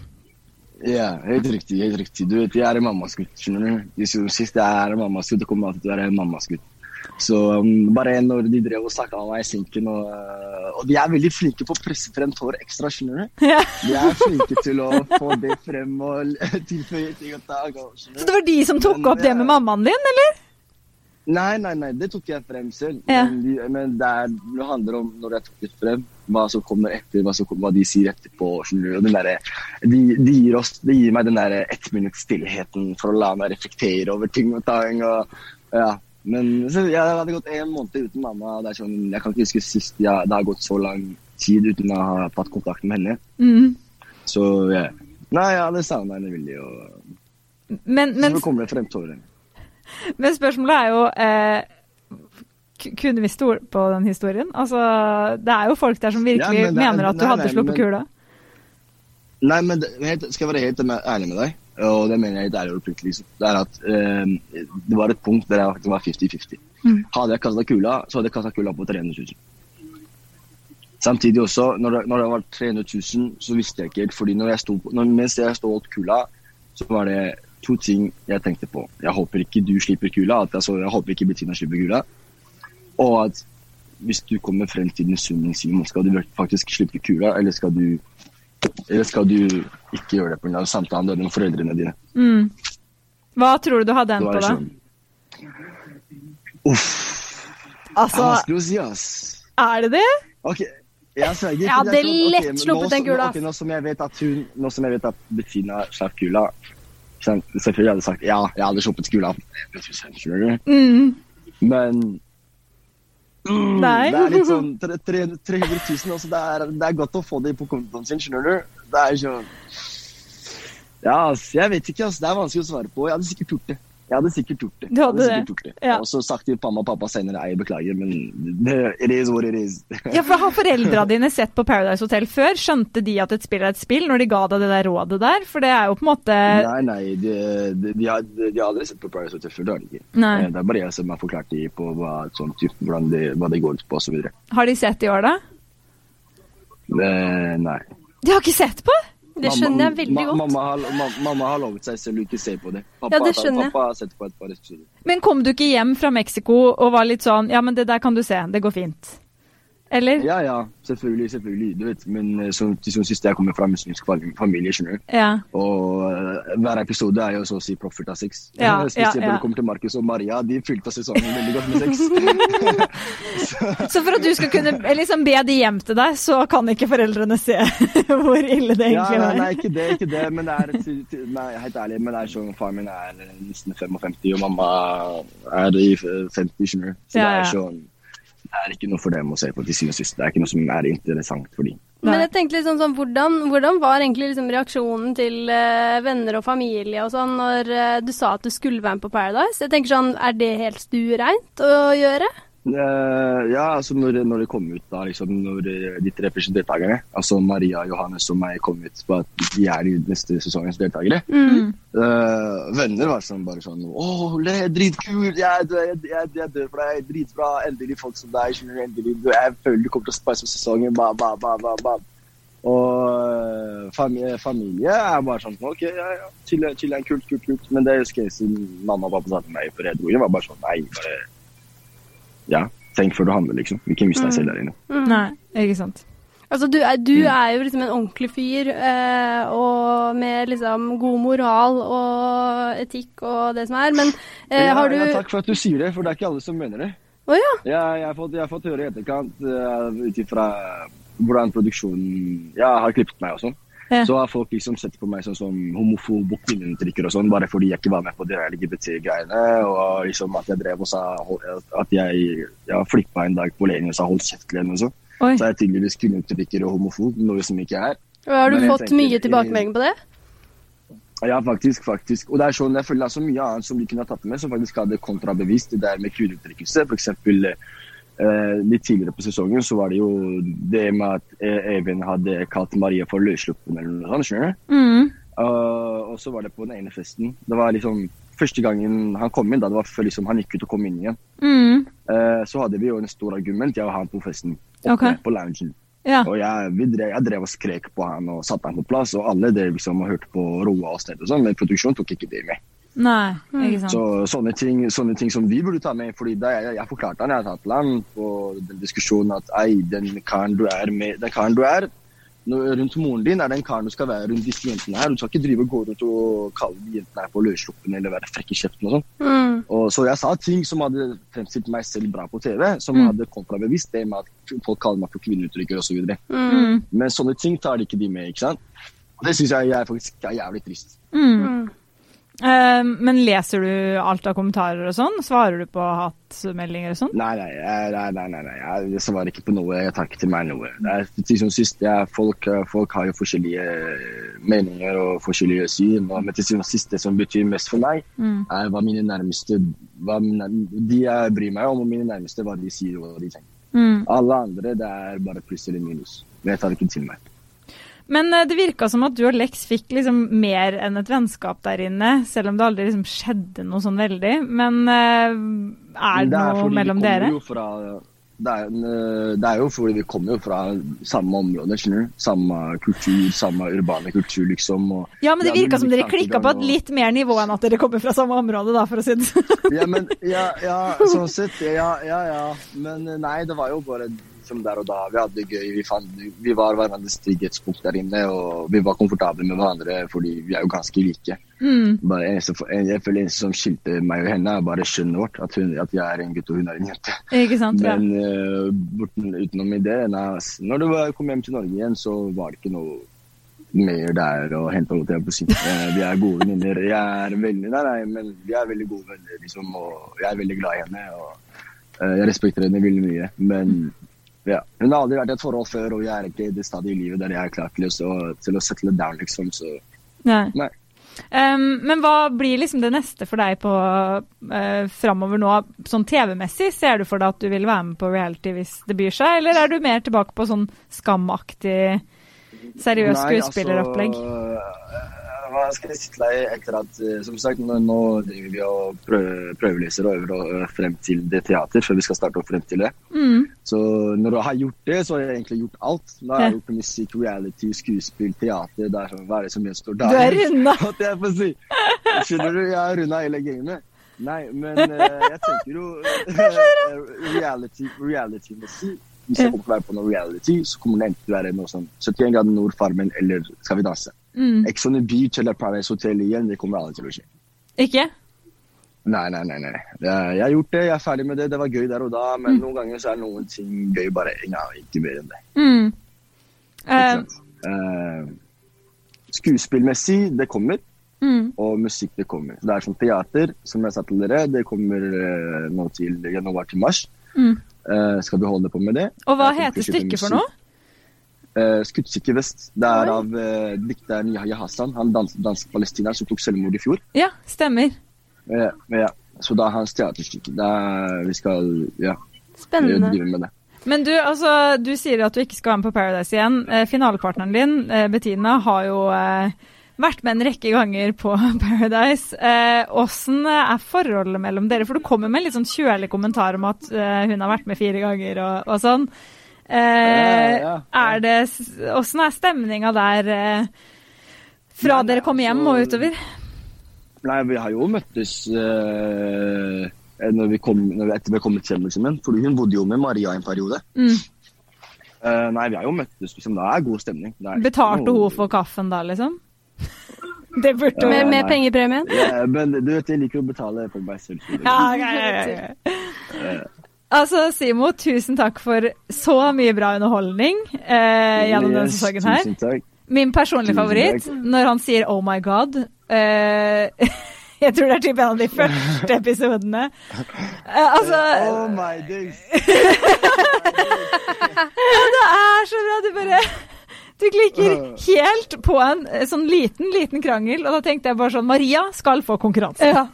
Ja, helt riktig. helt riktig. Du vet, Jeg er en mammasgutt. skjønner du? Sist, jeg er en mammasgutt. Jeg kommer alltid til å være en mammasgutt. Så um, bare når de drev og snakka med meg i sinken og, uh, og de er veldig flinke på å presse frem tår ekstra, skjønner du? Ja. De er flinke til å få det frem og tilføye ting og tak. Så det var de som tok Men opp det det- med mammaen din, eller? Nei, nei, nei, det tok jeg frem selv. Ja. Men, de, men det, er, det handler om når jeg tok det frem, hva som kommer etter, hva, som, kommer- hva de sier etterpå. derre- de, de, gir oss, de gir meg den der ettminuttsstillheten for å la meg reflektere over ting og tang. Og, ja. Men så, jeg hadde gått en måned uten mamma. det er sånn, Jeg kan ikke huske sist ja, det har gått så lang tid uten å ha tatt kontakt med henne. Mm. Så ja. Nei, jeg hadde savna henne veldig. og Men, men, Så kommer det frem tårer. Men spørsmålet er jo eh, Kunne vi stole på den historien? Altså, det er jo folk der som virkelig Ja, men er- mener at du nei, hadde nei, men- kula. Nei, men skal jeg være helt ærlig med deg, og det mener jeg helt ærlig og oppriktig, liksom, det er at eh, det var et punkt der jeg faktisk var 50-50. Mm. Hadde jeg kasta kula, så hadde jeg kasta kula på 300 000. Samtidig også, når det, når det var 300 000, så visste jeg ikke helt, fordi når jeg sto, når, mens jeg sto og holdt kula, så var det to ting jeg tenkte på. Jeg håper ikke du slipper kula, at altså, jeg håper ikke Bettina slipper kula, og at hvis du kommer frem til Simon, skal du faktisk slippe kula, eller skal du eller skal du ikke gjøre det pga. samtalen med foreldrene dine? Mm. Hva tror du du hadde Det endt på da? sånn Uff. Det Altså, er vanskelig å si, ass. er det det? Ok, jeg sverger. Jeg hadde det er sånn, lett sluppet den kula, Okay, nå som jeg vet at hun, nå som jeg vet at Bettina slapp kula Selvfølgelig hadde jeg sagt ja, jeg hadde sluppet skolen. Mm. Men mm, det er litt sånn tre- tre- 300 000 også. Det er, det er godt å få det på kontoen sin, skjønner du? Det er sånn Ja, altså, jeg vet ikke, Altså, Det er vanskelig å svare på. Jeg hadde sikkert gjort det. Jeg hadde sikkert gjort det. Du hadde hadde det? gjort det. Ja. Og så sagt til mamma og pappa senere jeg beklager, men it is what it is. Ja, for Har foreldra dine sett på Paradise Hotel før? Skjønte de at et spill er et spill, når de ga deg det der rådet der? For det er jo på en måte Nei, nei, de, de, de, har, de har aldri sett på Paradise Hotel før. Det har de ikke. Nei. Eh, Det er bare jeg som har forklart dem på hva, sånn, hvordan det, hva det går ut på osv. Har de sett i år, da? Eh, nei. De har ikke sett på? Det skjønner jeg veldig godt. Mamma har, mamma har lovet seg selv ikke se på det. Pappa, Ja, det skjønner jeg. pappa har sett på et par episoder. Men kom du ikke hjem fra Mexico og var litt sånn Ja, men det der kan du se, det går fint. Eller? Ja, ja, selvfølgelig, selvfølgelig. Du vet, men eh, som, som siste jeg kommer fra muslimsk fam- familie, skjønner du. Ja. Og eh, hver episode er jo så å si proffert av sex. Ja, Spesielt ja, når ja. det kommer til Markus og Maria. De fylte sesongen veldig godt med sex. Så for at du skal kunne liksom be de hjem til deg, så kan ikke foreldrene se hvor ille det egentlig var? Ja, nei, ikke det, ikke det, men det er nei, helt ærlig, men det er sånn far min er nesten 55, og mamma er i 50, skjønner du. Så Ja, det er sånn Det er ikke noe for dem å se på De synes. Det er ikke noe som er interessant for dem. Men jeg tenkte litt sånn, sånn hvordan, hvordan var egentlig liksom reaksjonen til uh, venner og familie og sånn når uh, du sa at du skulle være med på Paradise? Jeg tenker sånn, Er det helt stuereint å gjøre? Eh, ja, altså når, når det kom ut da, liksom, når eh, de tre første deltakerne, altså Maria, Johannes og meg, kom ut på at de er de neste sesongens deltakere, Mm. uh, venner var sånn bare sånn Å, det er dritkult! Jeg, jeg, jeg, jeg dør for deg! Dritbra! Endelig folk som deg! endelig, Jeg føler du kommer til å spice opp sesongen! Ba, ba, ba, ba, ba. Og familie, familie er bare sånn OK, ja, ja, chill, chill, kult, kult, kult. Men det husker jeg siden mamma og pappa sa til meg jeg dro var bare sånn Nei, bare Ja, tenk før du handler, liksom. Ikke mist deg selv der inne. Nei, ikke sant. Altså, du er, Mm. du er jo liksom en ordentlig fyr, eh, og med liksom god moral og etikk og det som er, men eh, ja, har du ja, takk for at du sier det, for det er ikke alle som mener det. Å ja. Ja, jeg, har fått, jeg har fått høre i etterkant, uh, ut ifra hvordan produksjonen ja, har klippet meg og sånn. Ja. Så har folk liksom sett på meg sånn som homofob og og sånn, bare fordi jeg ikke var med på de LGBT-greiene. Og liksom at jeg drev og sa at jeg jeg flippa en dag på Lenin og sa 'hold kjeft', Lenin og sånn. Oi. Så er jeg tydeligvis kvinneuttrykker og homofob, noe som ikke er. Og Har du Men fått tenker- mye tilbakemelding på det? Ja, faktisk. faktisk. Og det er sånn, jeg føler det er så mye annet som de kunne ha tatt med, som faktisk hadde kontrabevist det der med kvinneuttrykkelse. Eh, litt tidligere på sesongen så var det jo det med at Eivind Even hadde kalt Maria for løssluppen eller noe sånt, skjønner du? Mm. Uh, og så var det på den ene festen. Det var liksom første gangen han kom inn, da det var før liksom, han gikk ut og kom inn igjen. Mm. Uh, så hadde vi jo en stor argument, jeg og han på festen. Oppe okay. på loungen. Ja. Og jeg, vi drev, jeg drev og skrek på han og satte han på plass, og alle drev liksom og hørte på roa og sted og sånn, men produksjonen tok ikke det med. Nei, ikke sant. Så sånne ting, sånne ting som vi burde ta med, fordi da jeg, jeg forklarte han, jeg tatt land på den diskusjonen at ei, den karen du er med, den karen du er rundt moren din, er den karen du skal være rundt disse jentene her. Du skal ikke drive og gå rundt og kalle de jentene her for løssluppen eller være frekk i kjeften og sånn. Mm. Og så jeg sa ting som hadde fremstilt meg selv bra på TV, som Mm. hadde kontrabevisst det med at folk kaller meg for kvinneuttrykker osv. Mm. Mm. Men sånne ting tar de ikke de med, ikke sant? Og det syns jeg jeg, faktisk er jævlig trist. Mm. Mm. Eh, men leser du alt av kommentarer og sånn? Svarer du på hatmeldinger og sånn? Nei, nei, nei, nei, nei. Jeg svarer ikke på noe. Jeg tar ikke til meg noe. Det er til sist, ja, folk, eh, folk har jo forskjellige meninger og forskjellige syn. Men til syvende og sist, det som betyr mest for meg, Mm. er hva mine nærmeste hva De jeg bryr meg om, og mine nærmeste, hva de sier og hva de tenker. Mm. Alle andre, det er bare pluss eller minus. Men jeg tar ikke til meg. Men eh, det virka som at du og Lex fikk liksom mer enn et vennskap der inne, selv om det aldri liksom skjedde noe sånn veldig. Men eh, er det, det er noe mellom dere? Fra, det, er, det er jo fordi vi kommer jo fra samme område, skjønner du. Samme kultur, samme urbane kultur, liksom. Og Ja, men det vi virka som dere klikka på et litt mer nivå enn at dere kommer fra samme område, da, for å si det sånn. Ja, men, ja, ja, sånn sett. Ja, ja, ja. Men eh, nei, det var jo bare som der og da. Vi hadde det gøy. Vi, fant, vi var hverandres trygghetspunkt der inne, og vi var komfortable med hverandre fordi vi er jo ganske like. Mm. Bare jeg føler eneste som skilte meg og henne, er bare skjønnet vårt. At, hun, at jeg er en gutt og hun er en jente. Sant? Men uh, borten, utenom i det, nei, når du kom hjem til Norge igjen, så var det ikke noe mer der og hente. noe til på si. Eh, Vi er gode venninner. Jeg er veldig, nei, nei, men vi er veldig gode venner, liksom, og jeg er veldig glad i henne. og eh, Jeg respekterer henne veldig mye. Men ja, hun har aldri vært i et forhold før, og jeg er ikke i det stadiet i livet der jeg er klar til å, til å settle down, liksom. Så Nei. Nei. Um, men hva blir liksom det neste for deg på uh, framover nå, sånn TV-messig? Ser du for deg at du vil være med på reality hvis det byr seg, eller er du mer tilbake på sånn skamaktig, seriøst skuespilleropplegg? Altså, hva skal jeg si til etter at eh, Som sagt, nå, nå driver vi og prøver, prøvelyser og øver øh, frem til det teater, før vi skal starte opp frem til det. Mm. Så når jeg har gjort det, så har jeg egentlig gjort alt. Da har jeg gjort musikk, reality, skuespill, teater. Det er sånn, hva er det som gjenstår Du er runda. Jeg å si. Skjønner du? Jeg har runda hele gamet. Nei, men eh, jeg tenker jo eh, reality, reality-messig Hvis jeg kommer til å være på noe reality, så kommer det enten til å være noe sånn 71 grader nord, Farmen eller Skal vi danse. Mm. Ex on the Beach eller Paradise Hotel igjen, det kommer aldri til å skje. Ikke? Nei, nei, nei. nei. Jeg, jeg har gjort det, jeg er ferdig med det. Det var gøy der og da, men Mm. noen ganger så er noen ting gøy bare ja, ikke mer enn det. Mm. Sant? Eh, skuespillmessig, det kommer. mm. Og musikk, det kommer. Det er som teater, som jeg sa til dere. Det kommer uh, nå til januar til mars. Mm. Skal vi holde på med det? Og hva heter stykket for noe? Uh, Skuddsikker vest. Det er av uh, dikteren Yahya Hassan, han dans dansk-palestiner som tok selvmord i fjor. Ja, stemmer. Eh, ja. Så det er hans teaterstykke. Er, vi skal ja, Spennende. drive med det. Men du, altså, du sier at du ikke skal være med på Paradise igjen. Eh, finalepartneren din, eh, Bettina, har jo eh, vært med en rekke ganger på Paradise. Eh, Åssen er forholdet mellom dere? For du kommer med en litt sånn kjølig kommentar om at eh, hun har vært med fire ganger og, og sånn. Eh, Ja, ja, ja. Er det Åssen er stemninga der eh, fra Nei, dere kom hjem og altså- utover? Nei, vi har jo møttes eh, når vi kom, når vi, etter vi har kommet hjem, min. igjen, Fordi hun bodde jo med Maria en periode. Mm. Eh, nei, vi har jo møttes, liksom. Det er god stemning. Det er Betalte noe- hun for kaffen da, liksom? Det burde hun. Med, Ja, med nei. pengepremien? Ja, men du vet, jeg liker å betale for meg selv. Ja, det- Ja, ja, ok. Altså, Simo, tusen takk for så mye bra underholdning eh, gjennom denne sesongen her. Tusen takk. Min personlige Tusen favoritt, takk. når han sier 'oh my god'. Eh, jeg tror det er typ en av de første episodene. Eh, altså Oh my days. Det er så bra! Du bare Du klikker helt på en eh, sånn liten, liten krangel, og da tenkte jeg bare sånn Maria skal få konkurranse. Ja.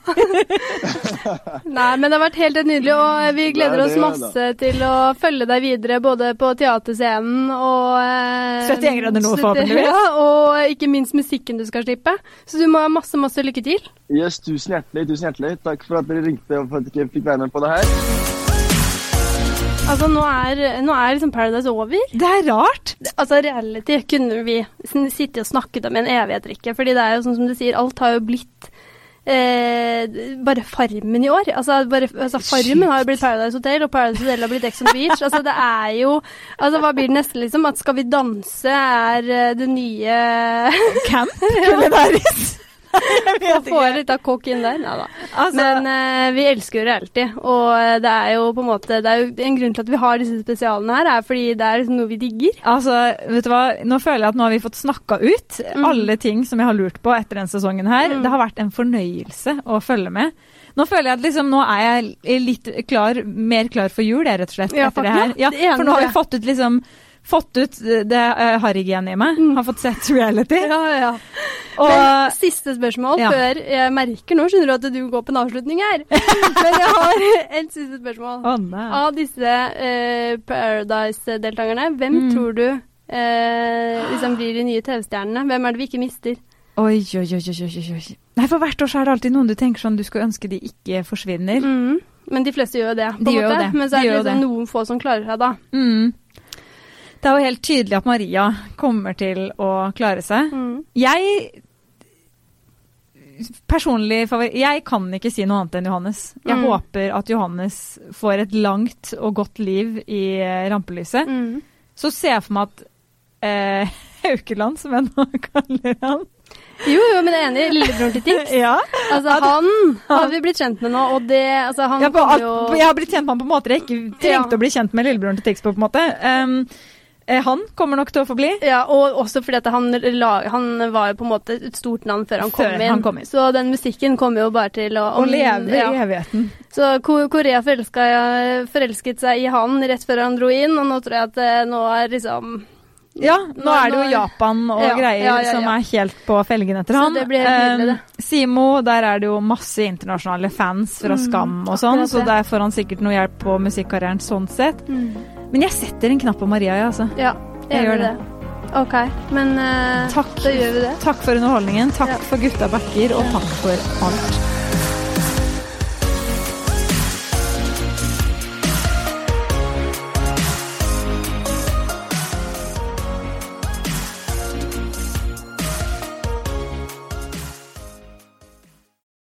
Nei, men det har vært helt nydelig, og vi gleder er oss masse til å følge deg videre både på teaterscenen og eh, 71 grader nord, forhåpentligvis. Ja, og ikke minst musikken du skal slippe. Så du må ha masse, masse lykke til. Yes, tusen hjertelig, tusen hjertelig. Takk for at dere ringte og for at jeg fikk være med på det her. Altså, nå er, nå er liksom Paradise over. Det er rart. Altså, reality kunne vi sittet sitte og snakket om i en evighet, Rikke. Fordi det er jo sånn som du sier, alt har jo blitt eh, bare Farmen i år. Altså, bare, altså, Farmen har jo blitt Paradise Hotel, og Paradise Hotel har blitt Ex on Beach. Altså, det er jo Altså, hva blir det neste, liksom? At Skal vi danse er eh, det nye Camp kulinarisk. Få ikke. litt av kokk inn der? Nei da. Altså, Men eh, vi elsker jo reality, og eh, det er jo på en måte Det er jo en grunn til at vi har disse spesialene her, er fordi det er liksom noe vi digger. Altså, vet du hva? Nå føler jeg at nå har vi fått snakka ut Mm. alle ting som jeg har lurt på etter denne sesongen her. Mm. Det har vært en fornøyelse å følge med. Nå føler jeg at liksom, nå er jeg litt klar, mer klar for jul, jeg, rett og slett. Ja, etter det her. Ja, for nå har vi fått ut liksom Fått ut det uh, harrygenet i meg. Mm. Har fått sett reality. Ja, ja. Og Men siste spørsmål Ja. før jeg merker nå, skjønner du at du går på en avslutning her. Men jeg har et siste spørsmål. Å nei. Av disse uh, Paradise-deltakerne, hvem Mm. tror du uh, liksom blir de nye TV-stjernene? Hvem er det vi ikke mister? Oi, oi, oi, oi, oi. Nei, for hvert år så er det alltid noen du tenker sånn du skulle ønske de ikke forsvinner. Mm. Men de fleste gjør jo det, på De en måte. det. Men så De er det gjør jo liksom noen få som klarer seg, da. Mm. Det er jo helt tydelig at Maria kommer til å klare seg. Mm. Jeg Personlig Jeg kan ikke si noe annet enn Johannes. Jeg Mm. håper at Johannes får et langt og godt liv i eh, rampelyset. Mm. Så ser jeg for meg at eh, Haukeland, som jeg nå kaller han Jo, jo, men jeg er enig. Lillebroren til Tix. Ja, Altså, han har vi blitt kjent med nå, og det Altså, han ja på jo Jeg har blitt kjent med han på måter jeg ikke trengte Ja. å bli kjent med lillebroren til Tix på. på en måte. Um, han kommer nok til å få bli. Ja, og også fordi at han, han var jo på en måte et stort navn før han kom, Før inn. han kom inn. Så den musikken kommer jo bare til å Å leve ja. i evigheten. Så Korea forelska, forelsket seg i han rett før han dro inn, og nå tror jeg at eh, nå er liksom Ja, nå er det jo Japan og Ja, greier ja, ja, som er helt på felgen etter han. nydelig, Um, Simo, der er det jo masse internasjonale fans fra Skam og sånn, Mm, så der får han sikkert noe hjelp på musikkarrieren sånn sett. Men jeg setter en knapp på Maria, jeg, altså. Ja, Jeg jeg gjør det. det. OK, men uh, Takk. da gjør vi det. Takk for underholdningen, takk Ja. for gutta backer, og takk for alt.